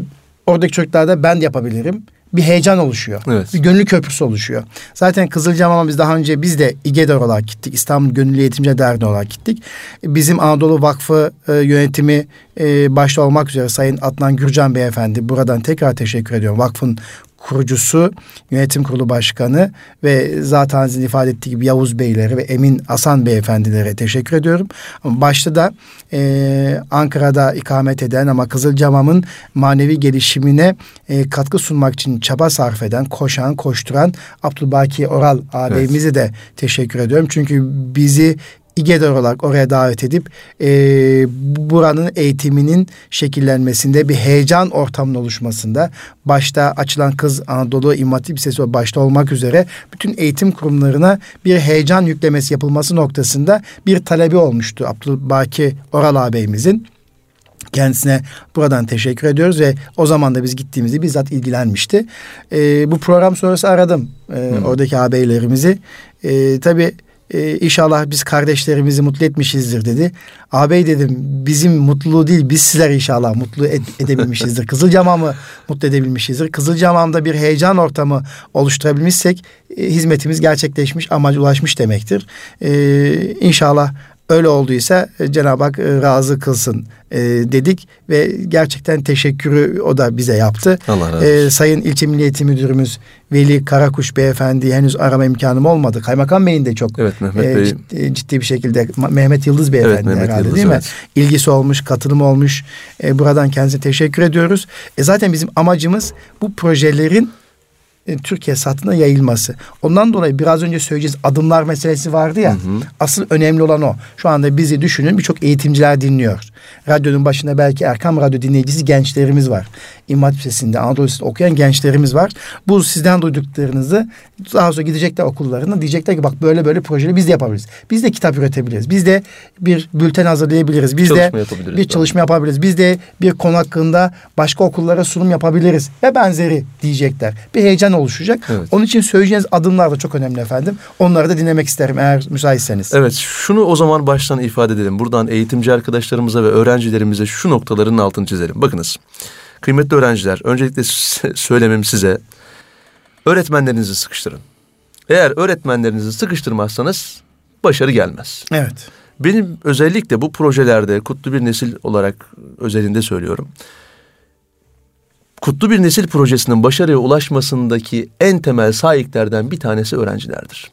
oradaki çocuklarda ben de yapabilirim. Bir heyecan oluşuyor. Evet. Bir gönüllü köprüsü oluşuyor. Zaten Kızılcahamam'a biz daha önce biz de İGEDER olarak gittik. İstanbul Gönüllü Eğitimci Derneği olarak gittik. Bizim Anadolu Vakfı e, yönetimi e, başta olmak üzere Sayın Adnan Gürcan Beyefendi buradan tekrar teşekkür ediyorum. Vakfın kurucusu, yönetim kurulu başkanı ve zaten sizin ifade ettiği gibi Yavuz Beyleri ve Emin Asan Beyefendilere teşekkür ediyorum. Ama başta da e, Ankara'da ikamet eden ama Kızılcamam'ın manevi gelişimine e, katkı sunmak için çaba sarf eden, koşan, koşturan Abdülbaki Oral ağabeyimize de teşekkür ediyorum. Çünkü bizi İGEDER olarak oraya davet edip e, buranın eğitiminin şekillenmesinde bir heyecan ortamının oluşmasında başta açılan Kız Anadolu İmam Hatip Lisesi başta olmak üzere bütün eğitim kurumlarına bir heyecan yüklemesi yapılması noktasında bir talebi olmuştu Abdülbaki Oral ağabeyimizin. Kendisine buradan teşekkür ediyoruz ve o zaman da biz gittiğimizde bizzat ilgilenmişti. E, bu program sonrası aradım e, oradaki ağabeylerimizi. E, tabii e, inşallah biz kardeşlerimizi mutlu etmişizdir dedi. Ağabey dedim bizim mutluluğu değil biz sizler inşallah mutlu ed- edebilmişizdir. Kızılcamam'ı mutlu edebilmişizdir. Kızılcamam'da bir heyecan ortamı oluşturabilmişsek e, hizmetimiz gerçekleşmiş amaca ulaşmış demektir. E, inşallah öyle olduysa e, Cenab-ı Hak e, razı kılsın e, dedik ve gerçekten teşekkürü o da bize yaptı. Allah razı olsun. E, Sayın İlçe Milli Eğitim Müdürümüz Veli Karakuş Beyefendi henüz arama imkanım olmadı. Kaymakam Bey'in de çok Evet, Mehmet e, Bey- ciddi, ciddi bir şekilde Mehmet Yıldız Beyefendi Mehmet herhalde Yıldız, değil mi? evet. İlgisi olmuş, katılımı olmuş. E, buradan kendisine teşekkür ediyoruz. E, zaten bizim amacımız bu projelerin e, Türkiye satına yayılması. Ondan dolayı biraz önce söyleyeceğiz adımlar meselesi vardı ya. Asıl önemli olan o. Şu anda bizi düşünün birçok eğitimciler dinliyor. Radyonun başında belki Erkam Radyo dinleyicisi gençlerimiz var. İmam Lisesi'nde, Anadolu Lisesi'nde okuyan gençlerimiz var. Bu sizden duyduklarınızı daha sonra gidecekler okullarına diyecekler ki bak böyle böyle projeleri biz de yapabiliriz. Biz de kitap üretebiliriz. Biz de bir bülten hazırlayabiliriz. Biz Çalışma de bir çalışma yapabiliriz. Biz de bir konu hakkında başka okullara sunum yapabiliriz ve benzeri diyecekler. Bir heyecan oluşacak. Evet. Onun için söyleyeceğiniz adımlar da çok önemli efendim. Onları da dinlemek isterim eğer müsaitseniz. Evet şunu o zaman baştan ifade edelim. Buradan eğitimci arkadaşlarımıza ve öğrencilerimize şu noktaların altını çizelim. Bakınız kıymetli öğrenciler öncelikle söylemem size. öğretmenlerinizi sıkıştırın. Eğer öğretmenlerinizi sıkıştırmazsanız başarı gelmez. Evet. Benim özellikle bu projelerde kutlu bir nesil olarak özelinde söylüyorum. Kutlu bir nesil projesinin başarıya ulaşmasındaki en temel sahiplerden bir tanesi öğrencilerdir.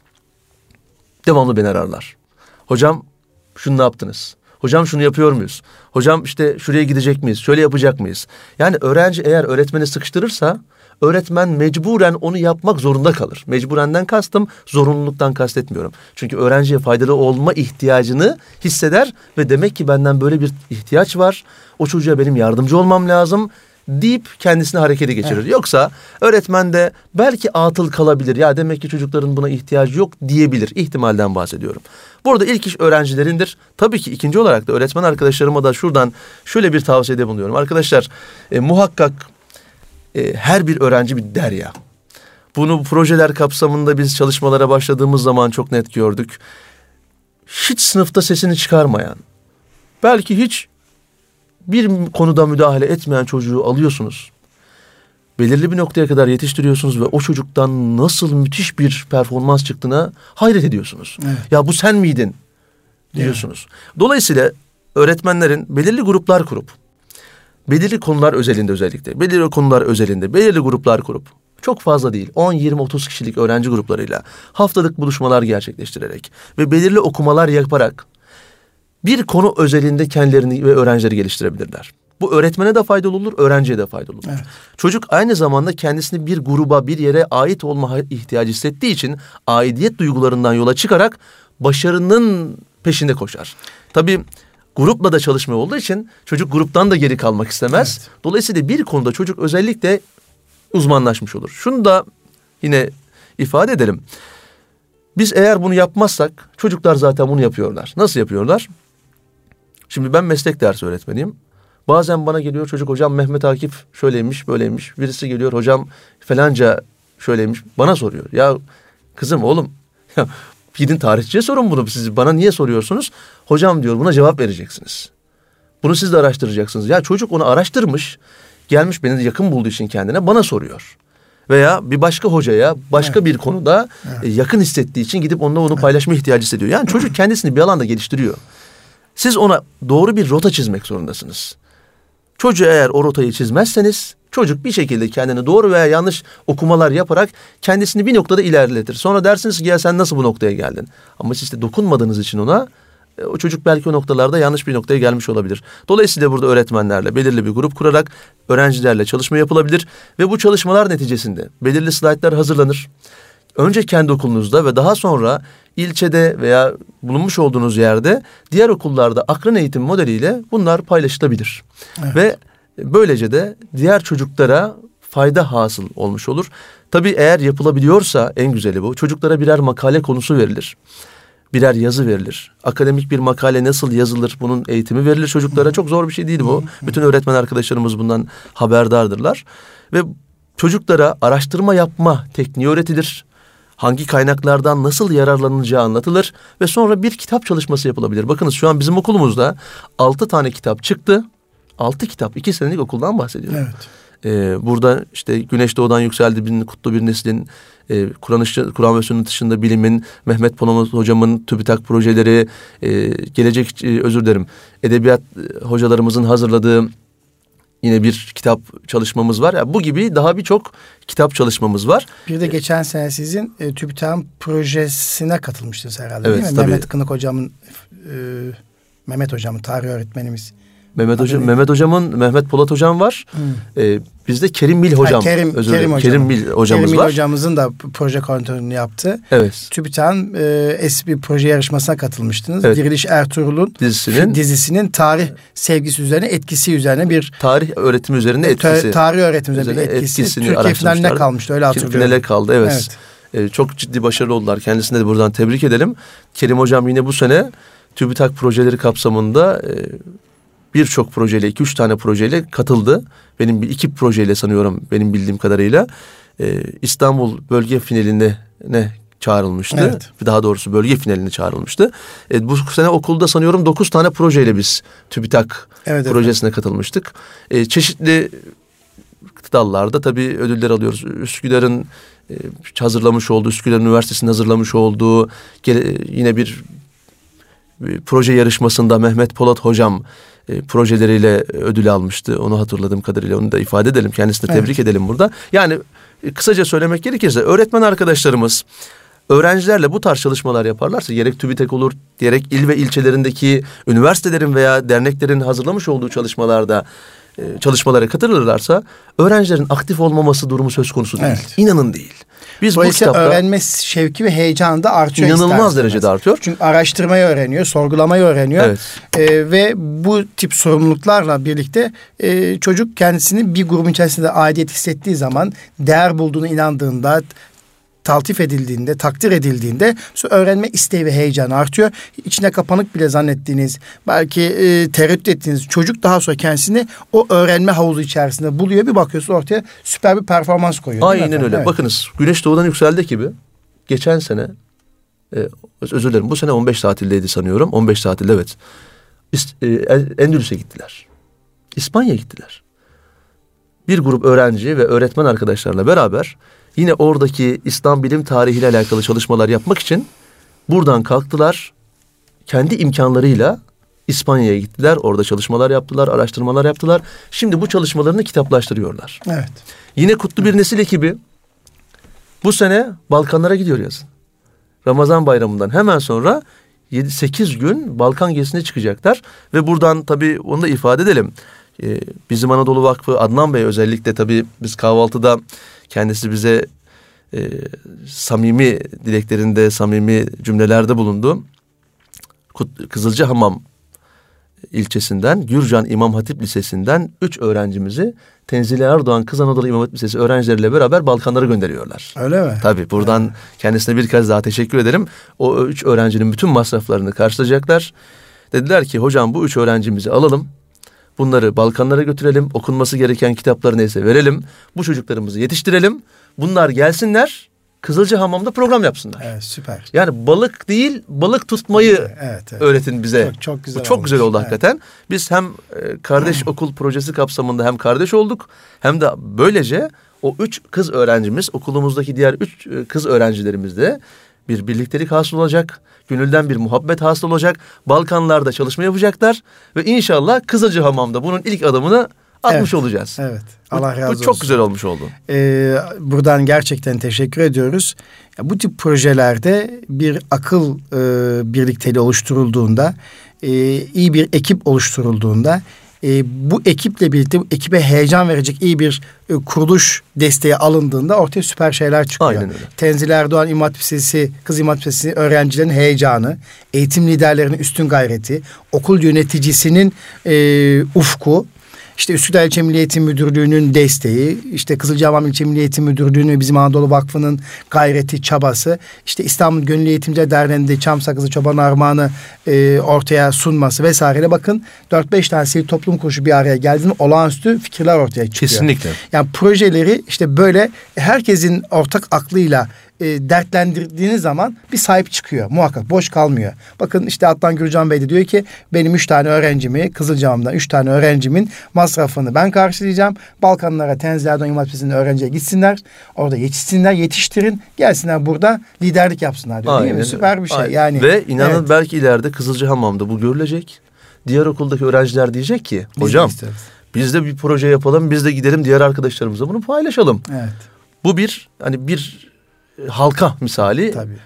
Devamlı beni ararlar. Hocam şunu ne yaptınız? Hocam şunu yapıyor muyuz? Hocam işte şuraya gidecek miyiz? Şöyle yapacak mıyız? Yani öğrenci eğer öğretmeni sıkıştırırsa öğretmen mecburen onu yapmak zorunda kalır. Mecburenden kastım zorunluluktan kastetmiyorum. Çünkü öğrenciye faydalı olma ihtiyacını hisseder ve demek ki benden böyle bir ihtiyaç var. O çocuğa benim yardımcı olmam lazım deyip kendisini harekete geçirir. Evet. Yoksa öğretmen de belki atıl kalabilir. Ya demek ki çocukların buna ihtiyacı yok diyebilir. İhtimalden bahsediyorum. Burada ilk iş öğrencilerindir. Tabii ki ikinci olarak da öğretmen arkadaşlarıma da şuradan şöyle bir tavsiyede bulunuyorum. Arkadaşlar e, muhakkak e, her bir öğrenci bir derya. Bunu projeler kapsamında biz çalışmalara başladığımız zaman çok net gördük. Hiç sınıfta sesini çıkarmayan, belki hiç bir konuda müdahale etmeyen çocuğu alıyorsunuz. Belirli bir noktaya kadar yetiştiriyorsunuz ve o çocuktan nasıl müthiş bir performans çıktığına hayret ediyorsunuz. Evet. Ya bu sen miydin diyorsunuz. Evet. Dolayısıyla öğretmenlerin belirli gruplar kurup belirli konular özelinde özellikle belirli konular özelinde belirli gruplar kurup çok fazla değil 10 20 30 kişilik öğrenci gruplarıyla haftalık buluşmalar gerçekleştirerek ve belirli okumalar yaparak bir konu özelinde kendilerini ve öğrencileri geliştirebilirler. Bu öğretmene de faydalı olur, öğrenciye de faydalı olur. Evet. Çocuk aynı zamanda kendisini bir gruba, bir yere ait olma ihtiyacı hissettiği için aidiyet duygularından yola çıkarak başarının peşinde koşar. Tabii grupla da çalışma olduğu için çocuk gruptan da geri kalmak istemez. Evet. Dolayısıyla bir konuda çocuk özellikle uzmanlaşmış olur. Şunu da yine ifade edelim. Biz eğer bunu yapmazsak çocuklar zaten bunu yapıyorlar. Nasıl yapıyorlar? Şimdi ben meslek dersi öğretmeniyim. Bazen bana geliyor çocuk hocam Mehmet Akif şöyleymiş böyleymiş. Birisi geliyor hocam falanca şöyleymiş. Bana soruyor. Ya kızım oğlum ya gidin tarihçiye sorun bunu. Siz bana niye soruyorsunuz? Hocam diyor buna cevap vereceksiniz. Bunu siz de araştıracaksınız. Ya çocuk onu araştırmış. Gelmiş beni yakın bulduğu için kendine bana soruyor. Veya bir başka hocaya başka evet. bir konuda evet. E, yakın hissettiği için gidip onunla onu paylaşma ihtiyacı hissediyor. Yani çocuk kendisini bir alanda geliştiriyor. Siz ona doğru bir rota çizmek zorundasınız. Çocuğa eğer o rotayı çizmezseniz çocuk bir şekilde kendini doğru veya yanlış okumalar yaparak kendisini bir noktada ilerletir. Sonra dersiniz ki ya sen nasıl bu noktaya geldin? Ama siz de dokunmadığınız için ona e, o çocuk belki o noktalarda yanlış bir noktaya gelmiş olabilir. Dolayısıyla burada öğretmenlerle belirli bir grup kurarak öğrencilerle çalışma yapılabilir ve bu çalışmalar neticesinde belirli slaytlar hazırlanır. Önce kendi okulunuzda ve daha sonra ilçede veya bulunmuş olduğunuz yerde diğer okullarda akran eğitim modeliyle bunlar paylaşılabilir. Evet. Ve böylece de diğer çocuklara fayda hasıl olmuş olur. Tabii eğer yapılabiliyorsa en güzeli bu. Çocuklara birer makale konusu verilir. Birer yazı verilir. Akademik bir makale nasıl yazılır bunun eğitimi verilir çocuklara. Çok zor bir şey değil bu. Bütün öğretmen arkadaşlarımız bundan haberdardırlar. Ve çocuklara araştırma yapma tekniği öğretilir hangi kaynaklardan nasıl yararlanılacağı anlatılır ve sonra bir kitap çalışması yapılabilir. Bakınız şu an bizim okulumuzda altı tane kitap çıktı. Altı kitap, iki senelik okuldan bahsediyorum. Evet. Ee, burada işte Güneş Doğu'dan Yükseldi bir kutlu bir neslin e, Kur'an Kur'an ve sünnet dışında bilimin Mehmet Ponomat hocamın TÜBİTAK projeleri e, gelecek e, özür dilerim edebiyat e, hocalarımızın hazırladığı yine bir kitap çalışmamız var. Yani bu gibi daha birçok kitap çalışmamız var. Bir de geçen sene sizin e, TÜBİTAK'ın projesine katılmıştınız herhalde evet, değil mi? Tabii. Mehmet Kınık hocamın e, Mehmet hocamın tarih öğretmenimiz Mehmet Hocam, Mehmet Hocam'ın Mehmet Polat Hocam var. Hmm. Ee, bizde Kerim Mil Hocam. Ha, Kerim, özür Kerim, hocam. Kerim Mil hocamız Kerim Mil var. hocamızın da proje kontrolünü yaptı. Evet. TÜBİTAK'ın e, bir proje yarışmasına katılmıştınız. Evet. Diriliş Ertuğrul'un dizisinin, dizisinin tarih sevgisi üzerine etkisi üzerine bir tarih öğretimi üzerine etkisi. tarih öğretimi üzerine, üzerine etkisi. Etkisini Türkiye finaline kalmıştı öyle hatırlıyorum. Finale kaldı evet. evet. Ee, çok ciddi başarılı oldular. Kendisine de buradan tebrik edelim. Kerim Hocam yine bu sene TÜBİTAK projeleri kapsamında e, birçok projeyle, iki üç tane projeyle katıldı. Benim bir iki projeyle sanıyorum benim bildiğim kadarıyla. Ee, İstanbul bölge finaline ne çağrılmıştı. Evet. Daha doğrusu bölge finaline çağrılmıştı. E, bu sene okulda sanıyorum dokuz tane projeyle biz TÜBİTAK evet, projesine evet. katılmıştık. E, çeşitli dallarda tabii ödüller alıyoruz. Üsküdar'ın e, hazırlamış olduğu, Üsküdar Üniversitesi'nin hazırlamış olduğu gele, yine bir, bir proje yarışmasında Mehmet Polat hocam e, projeleriyle ödül almıştı. Onu hatırladığım kadarıyla onu da ifade edelim. Kendisini evet. tebrik edelim burada. Yani e, kısaca söylemek gerekirse öğretmen arkadaşlarımız öğrencilerle bu tarz çalışmalar yaparlarsa gerek TÜBİTAK olur, gerek il ve ilçelerindeki üniversitelerin veya derneklerin hazırlamış olduğu çalışmalarda e, çalışmalara katılırlarsa öğrencilerin aktif olmaması durumu söz konusu değil. Evet. İnanın değil. Biz bu kitapta öğrenme şevki ve heyecanı da artıyor. İnanılmaz derecede artıyor. Çünkü araştırmayı öğreniyor, sorgulamayı öğreniyor. Evet. Ee, ve bu tip sorumluluklarla birlikte e, çocuk kendisini bir grubun içerisinde aidiyet hissettiği zaman, değer bulduğunu inandığında, taltif edildiğinde, takdir edildiğinde öğrenme isteği ve heyecanı artıyor. İçine kapanık bile zannettiğiniz, belki e, tereddüt ettiğiniz çocuk daha sonra kendisini o öğrenme havuzu içerisinde buluyor. Bir bakıyorsun ortaya süper bir performans koyuyor. Aynen öyle. Evet. Bakınız Güneş doğudan yükseldi gibi geçen sene e, özür dilerim bu sene 15 tatildeydi sanıyorum. 15 tatilde evet. E, Endülüs'e gittiler. İspanya'ya gittiler. Bir grup öğrenci ve öğretmen arkadaşlarla beraber yine oradaki İslam bilim tarihiyle alakalı çalışmalar yapmak için buradan kalktılar. Kendi imkanlarıyla İspanya'ya gittiler. Orada çalışmalar yaptılar, araştırmalar yaptılar. Şimdi bu çalışmalarını kitaplaştırıyorlar. Evet. Yine Kutlu Bir Nesil ekibi bu sene Balkanlara gidiyor yazın. Ramazan bayramından hemen sonra 7-8 gün Balkan gezisine çıkacaklar. Ve buradan tabii onu da ifade edelim. Ee, bizim Anadolu Vakfı Adnan Bey özellikle tabii biz kahvaltıda Kendisi bize e, samimi dileklerinde, samimi cümlelerde bulundu. Kızılcı Hamam ilçesinden, Gürcan İmam Hatip Lisesi'nden üç öğrencimizi Tenzile Erdoğan Kız Anadolu İmam Hatip Lisesi öğrencileriyle beraber Balkanlara gönderiyorlar. Öyle mi? Tabii buradan evet. kendisine bir kez daha teşekkür ederim. O üç öğrencinin bütün masraflarını karşılayacaklar. Dediler ki hocam bu üç öğrencimizi alalım. Bunları Balkanlara götürelim. Okunması gereken kitapları neyse verelim. Bu çocuklarımızı yetiştirelim. Bunlar gelsinler. Kızılcı Hamam'da program yapsınlar. Evet süper. Yani balık değil balık tutmayı evet, evet. öğretin bize. Çok, çok güzel. Bu çok olmuş. güzel oldu evet. hakikaten. Biz hem e, kardeş okul projesi kapsamında hem kardeş olduk hem de böylece o üç kız öğrencimiz okulumuzdaki diğer üç e, kız öğrencilerimiz de bir birliktelik hasıl olacak. Gönülden bir muhabbet hasıl olacak. Balkanlarda çalışma yapacaklar. Ve inşallah Kızılcı Hamam'da bunun ilk adımını atmış evet, olacağız. Evet. Allah razı olsun. Bu çok güzel olmuş oldu. Ee, buradan gerçekten teşekkür ediyoruz. Bu tip projelerde bir akıl e, birlikteliği oluşturulduğunda, e, iyi bir ekip oluşturulduğunda e, bu ekiple birlikte bu ekibe heyecan verecek iyi bir e, kuruluş desteği alındığında ortaya süper şeyler çıkıyor. Aynen öyle. Tenzil Erdoğan İmam Hatip Lisesi, Kız İmam Hatip Lisesi öğrencilerin heyecanı, eğitim liderlerinin üstün gayreti, okul yöneticisinin e, ufku, işte Üsküdar İlçe Milli Eğitim Müdürlüğü'nün desteği, işte Kızılcahamam İlçe Milli Eğitim Müdürlüğü'nün ve bizim Anadolu Vakfı'nın gayreti, çabası, işte İstanbul Gönüllü Eğitimciler Derneği'nde Çam Sakızı Çoban Armağanı e, ortaya sunması vesaire. Bakın 4-5 tane sivil toplum kuruluşu bir araya geldiğinde olağanüstü fikirler ortaya çıkıyor. Kesinlikle. Yani projeleri işte böyle herkesin ortak aklıyla e, dertlendirdiğiniz zaman bir sahip çıkıyor muhakkak boş kalmıyor. Bakın işte Adnan Gürcan Bey de diyor ki benim üç tane öğrencimi Kızılcahamam'dan üç tane öğrencimin masrafını ben karşılayacağım. Balkanlara Tenzillerden İmam Hatip'sinin öğrenciye gitsinler. Orada yetişsinler yetiştirin gelsinler burada liderlik yapsınlar diyor. Aynen. Değil mi? Süper bir şey Aynen. yani. Ve inanın evet. belki ileride Kızılcahamam'da bu görülecek. Diğer okuldaki öğrenciler diyecek ki biz hocam de biz de bir proje yapalım biz de gidelim diğer arkadaşlarımızla bunu paylaşalım. Evet. Bu bir hani bir halka misali tabii.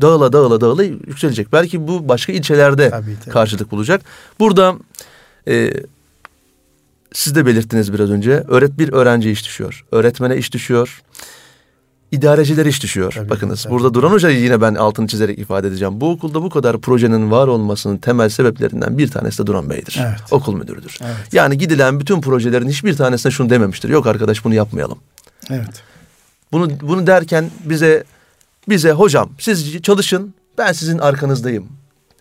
dağıla dağıla dağıla yükselecek. Belki bu başka ilçelerde tabii, tabii. karşılık bulacak. Burada e, siz de belirttiniz biraz önce. Öğret bir öğrenci iş düşüyor. Öğretmene iş düşüyor. İdareciler iş düşüyor. Tabii, Bakınız tabii. burada Duran Hoca'yı yine ben altını çizerek ifade edeceğim. Bu okulda bu kadar projenin var olmasının temel sebeplerinden bir tanesi de Duran Bey'dir. Evet. Okul müdürüdür. Evet. Yani gidilen bütün projelerin hiçbir tanesine şunu dememiştir. Yok arkadaş bunu yapmayalım. Evet. Bunu bunu derken bize bize hocam siz çalışın ben sizin arkanızdayım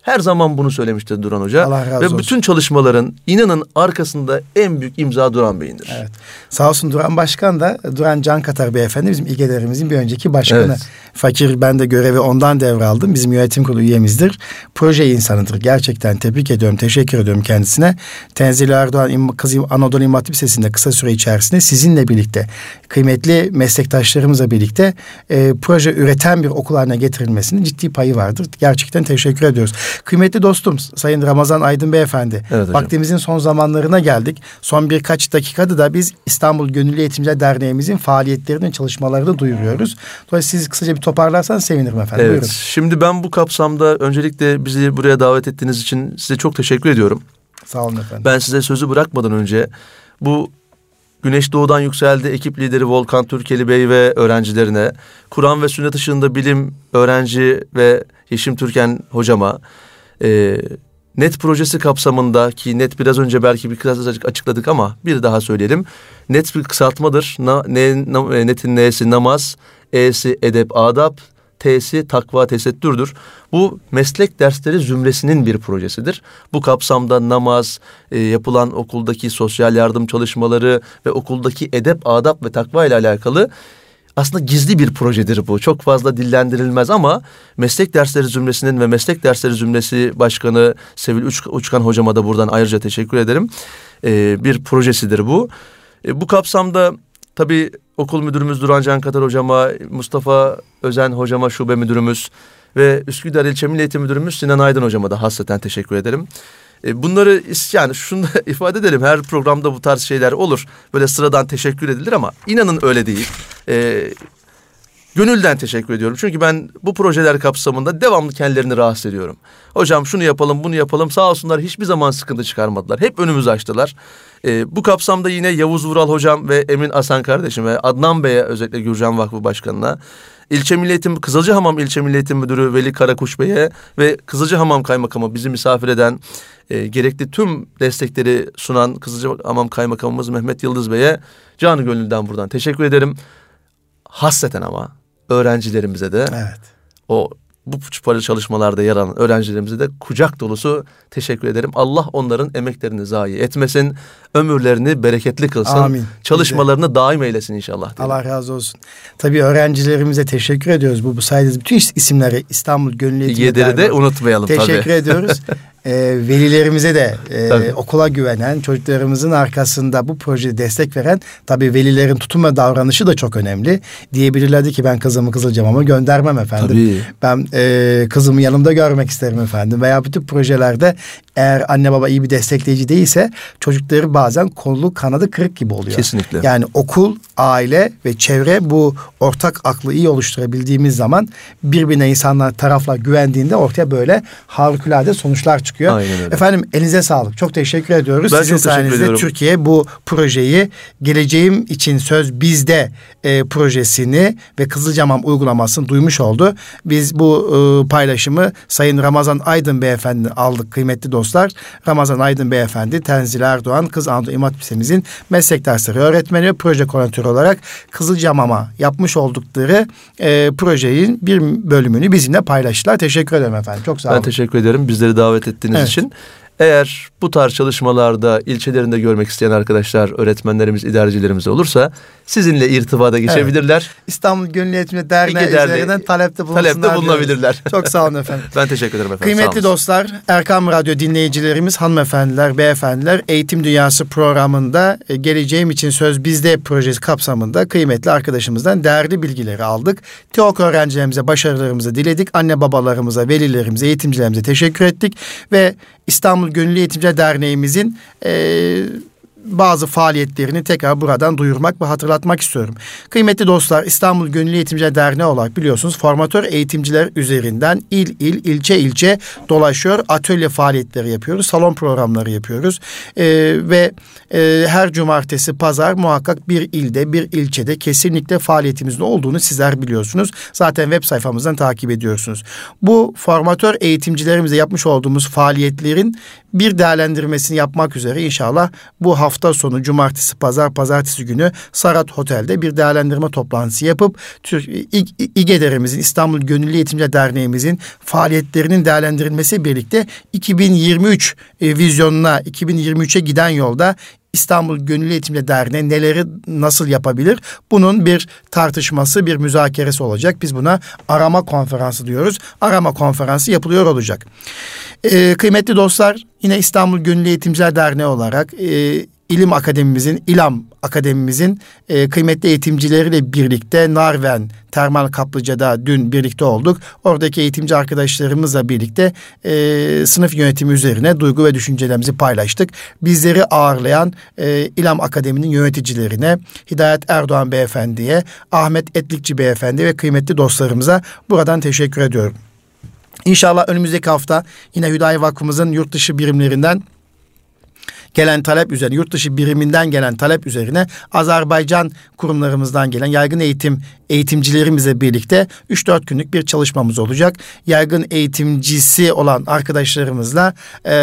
Her zaman bunu söylemiştir Duran Hoca. Allah razı Ve olsun. bütün çalışmaların inanın arkasında en büyük imza Duran Bey'indir. Evet. Sağ olsun Duran Başkan da Duran Can Katar Beyefendi bizim İGEDER'imizin bir önceki başkanı. Evet. Fakir ben de görevi ondan devraldım. Bizim yönetim kurulu üyemizdir. Proje insanıdır. Gerçekten tebrik ediyorum. Teşekkür ediyorum kendisine. Tenzili Erdoğan Kız Anadolu İmam Hatip Lisesi'nde kısa süre içerisinde sizinle birlikte kıymetli meslektaşlarımızla birlikte e, proje üreten bir okul haline getirilmesinin ciddi payı vardır. Gerçekten teşekkür ediyoruz. Kıymetli dostum Sayın Ramazan Aydın Beyefendi. Evet hocam. Vaktimizin son zamanlarına geldik. Son birkaç dakikada da biz İstanbul Gönüllü Eğitimciler Derneğimizin faaliyetlerini, çalışmalarını duyuruyoruz. Dolayısıyla siz kısaca bir toparlarsanız sevinirim efendim. Evet. Buyurun. Şimdi ben bu kapsamda öncelikle bizi buraya davet ettiğiniz için size çok teşekkür ediyorum. Sağ olun efendim. Ben size sözü bırakmadan önce bu Güneş Doğu'dan yükseldi ekip lideri Volkan Türkeli Bey ve öğrencilerine, Kur'an ve sünnet ışığında bilim öğrenci ve Yeşim Türken hocama, e, NET projesi kapsamında ki NET biraz önce belki bir kısacık açıkladık ama bir daha söyleyelim. NET bir kısaltmadır. Na, ne, na- e, NET'in N'si namaz, E'si edep adap, T'si takva tesettürdür. Bu meslek dersleri zümresinin bir projesidir. Bu kapsamda namaz, e, yapılan okuldaki sosyal yardım çalışmaları ve okuldaki edep, adap ve takva ile alakalı aslında gizli bir projedir bu. Çok fazla dillendirilmez ama meslek dersleri zümresinin ve meslek dersleri zümresi başkanı Sevil Uç- Uçkan hocama da buradan ayrıca teşekkür ederim. E, bir projesidir bu. E, bu kapsamda tabii okul müdürümüz Duran Can Katar hocama, Mustafa Özen hocama, şube müdürümüz ve Üsküdar İlçe Milli Eğitim Müdürümüz Sinan Aydın hocama da hasreten teşekkür ederim. E, Bunları yani şunu da ifade edelim her programda bu tarz şeyler olur. Böyle sıradan teşekkür edilir ama inanın öyle değil. E, gönülden teşekkür ediyorum. Çünkü ben bu projeler kapsamında devamlı kendilerini rahatsız ediyorum. Hocam şunu yapalım bunu yapalım sağ olsunlar hiçbir zaman sıkıntı çıkarmadılar. Hep önümüzü açtılar. E, bu kapsamda yine Yavuz Vural hocam ve Emin Asan kardeşim ve Adnan Bey'e özellikle Gürcan Vakfı Başkanı'na İlçe Milli Eğitim, Kızılcahamam İlçe Milli Eğitim Müdürü Veli Karakuş Bey'e ve Kızılcahamam Kaymakamı bizi misafir eden e, gerekli tüm destekleri sunan Kızılcahamam Kaymakamımız Mehmet Yıldız Bey'e canı gönülden buradan teşekkür ederim. Hasreten ama öğrencilerimize de Evet. o bu para çalışmalarda yer alan öğrencilerimize de kucak dolusu teşekkür ederim. Allah onların emeklerini zayi etmesin, ömürlerini bereketli kılsın, Amin. çalışmalarını daim eylesin inşallah. diyelim. Allah razı olsun. Tabii öğrencilerimize teşekkür ediyoruz. Bu, bu sayede bütün is- isimleri İstanbul Gönüllü Eğitim Yediri de unutmayalım Teşekkür tabii. ediyoruz. Ee, velilerimize de e, Tabii. okula güvenen, çocuklarımızın arkasında bu projeye destek veren tabii velilerin tutum ve davranışı da çok önemli. Diyebilirlerdi ki ben kızımı Kızılcamam'a göndermem efendim. Tabii. Ben e, kızımı yanımda görmek isterim efendim. Veya bütün projelerde eğer anne baba iyi bir destekleyici değilse çocukları bazen kolu kanadı kırık gibi oluyor. Kesinlikle. Yani okul, aile ve çevre bu ortak aklı iyi oluşturabildiğimiz zaman birbirine insanlar taraflar güvendiğinde ortaya böyle harikulade sonuçlar çıkıyor. Aynen öyle. Efendim elinize sağlık. Çok teşekkür ediyoruz. Ben Sizin çok teşekkür ediyorum. Türkiye bu projeyi geleceğim için söz bizde e, projesini ve Kızılcamam uygulamasını duymuş oldu. Biz bu e, paylaşımı Sayın Ramazan Aydın Beyefendi aldık kıymetli dostlar. Ramazan Aydın Beyefendi Tenzil Erdoğan Kız Anadolu İmam Hatip Lisemizin meslek dersleri öğretmeni ve proje koordinatörü olarak Kızılcamam'a yapmış oldukları e, projenin bir bölümünü bizimle paylaştılar. Teşekkür ederim efendim. Çok sağ olun. Ben teşekkür ederim bizleri davet ettiğiniz Evet. için. Eğer bu tarz çalışmalarda ilçelerinde görmek isteyen arkadaşlar, öğretmenlerimiz, idarecilerimiz olursa sizinle irtibata geçebilirler. İstanbul Gönüllü Eğitimci Derneği üzerinden talepte. Talepte diyoruz. bulunabilirler. Çok sağ olun efendim. Ben teşekkür ederim efendim. Kıymetli dostlar, Erkam Radyo dinleyicilerimiz, hanımefendiler, beyefendiler, Eğitim Dünyası programında e, Geleceğim için Söz Bizde projesi kapsamında kıymetli arkadaşımızdan değerli bilgileri aldık. TEOK öğrencilerimize başarılarımızı diledik. Anne babalarımıza, velilerimize, eğitimcilerimize teşekkür ettik. Ve İstanbul Gönüllü Eğitimciler Derneğimizin e, bazı faaliyetlerini tekrar buradan duyurmak ve hatırlatmak istiyorum. Kıymetli dostlar İstanbul Gönüllü Eğitimciler Derneği olarak biliyorsunuz formatör eğitimciler üzerinden il il ilçe ilçe dolaşıyor. Atölye faaliyetleri yapıyoruz. Salon programları yapıyoruz. Ee, ve e, her cumartesi pazar muhakkak bir ilde bir ilçede kesinlikle faaliyetimizin olduğunu sizler biliyorsunuz. Zaten web sayfamızdan takip ediyorsunuz. Bu formatör eğitimcilerimizle yapmış olduğumuz faaliyetlerin bir değerlendirmesini yapmak üzere inşallah bu hafta hafta sonu cumartesi, pazar, pazartesi günü Sarat Hotel'de bir değerlendirme toplantısı yapıp İGEDER'imizin İstanbul Gönüllü Eğitimci Derneğimizin faaliyetlerinin değerlendirilmesi birlikte 2023 e, vizyonuna 2023'e giden yolda İstanbul Gönüllü Eğitimci Derneği neleri nasıl yapabilir? Bunun bir tartışması, bir müzakeresi olacak. Biz buna arama konferansı diyoruz. Arama konferansı yapılıyor olacak. Ee, kıymetli dostlar yine İstanbul Gönüllü Eğitimciler Derneği olarak e, İlim Akademimizin, İLAM Akademimizin e, kıymetli eğitimcileriyle birlikte Narven Termal Kaplıca'da dün birlikte olduk. Oradaki eğitimci arkadaşlarımızla birlikte e, sınıf yönetimi üzerine duygu ve düşüncelerimizi paylaştık. Bizleri ağırlayan e, İLAM Akademi'nin yöneticilerine, Hidayet Erdoğan Beyefendi'ye, Ahmet Etlikçi Beyefendi ve kıymetli dostlarımıza buradan teşekkür ediyorum. İnşallah önümüzdeki hafta yine Hüdayi Vakfımızın yurt dışı birimlerinden gelen talep üzerine, yurt dışı biriminden gelen talep üzerine Azerbaycan kurumlarımızdan gelen yaygın eğitim eğitimcilerimizle birlikte 3-4 günlük bir çalışmamız olacak. Yaygın eğitimcisi olan arkadaşlarımızla e,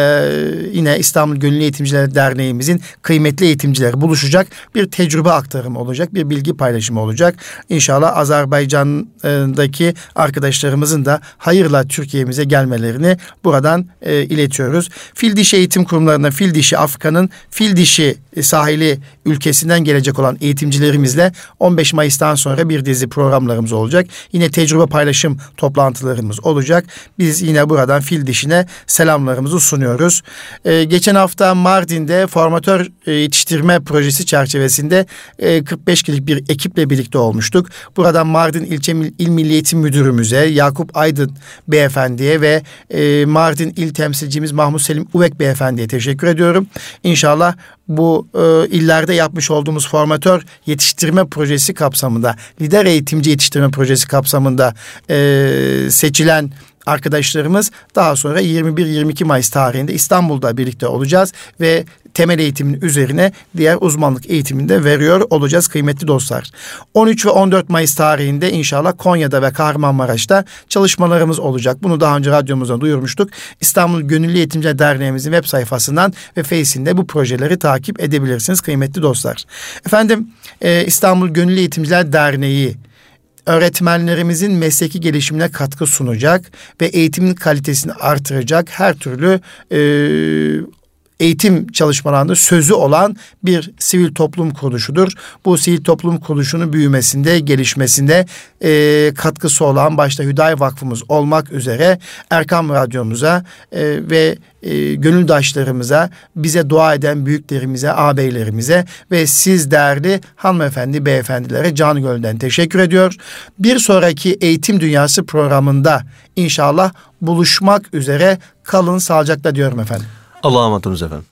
yine İstanbul Gönüllü Eğitimciler Derneğimizin kıymetli eğitimcileri buluşacak. Bir tecrübe aktarımı olacak, bir bilgi paylaşımı olacak. İnşallah Azerbaycan'daki arkadaşlarımızın da hayırla Türkiye'mize gelmelerini buradan e, iletiyoruz. Fil dişi eğitim kurumlarına, fil dişi Afrika'nın fil dişi sahili ülkesinden gelecek olan eğitimcilerimizle 15 Mayıs'tan sonra bir dizi programlarımız olacak. Yine tecrübe paylaşım toplantılarımız olacak. Biz yine buradan fil dişine selamlarımızı sunuyoruz. Ee, geçen hafta Mardin'de formatör e, yetiştirme projesi çerçevesinde e, 45 kişilik bir ekiple birlikte olmuştuk. Buradan Mardin İlçe İl Milli Eğitim Müdürümüze, Yakup Aydın Beyefendiye ve e, Mardin İl Temsilcimiz Mahmut Selim Uvek Beyefendiye teşekkür ediyorum. İnşallah bu e, illerde yapmış olduğumuz formatör yetiştirme projesi kapsamında, lider eğitimci yetiştirme projesi kapsamında e, seçilen arkadaşlarımız daha sonra 21-22 Mayıs tarihinde İstanbul'da birlikte olacağız ve temel eğitimin üzerine diğer uzmanlık eğitiminde veriyor olacağız kıymetli dostlar. 13 ve 14 Mayıs tarihinde inşallah Konya'da ve Kahramanmaraş'ta çalışmalarımız olacak. Bunu daha önce radyomuzda duyurmuştuk. İstanbul Gönüllü Eğitimciler Derneğimizin web sayfasından ve Face'inde bu projeleri takip edebilirsiniz kıymetli dostlar. Efendim İstanbul Gönüllü Eğitimciler Derneği öğretmenlerimizin mesleki gelişimine katkı sunacak ve eğitimin kalitesini artıracak her türlü e, eğitim çalışmalarında sözü olan bir sivil toplum kuruluşudur. Bu sivil toplum kuruluşunun büyümesinde, gelişmesinde e, katkısı olan başta Hüdayi Vakfımız olmak üzere Erkam Radyomuza e, ve e, gönüldaşlarımıza, bize dua eden büyüklerimize, ağabeylerimize ve siz değerli hanımefendi, beyefendilere can gölden teşekkür ediyor. Bir sonraki Eğitim Dünyası programında inşallah buluşmak üzere kalın sağlıcakla diyorum efendim. Allah'a emanet olunuz efendim.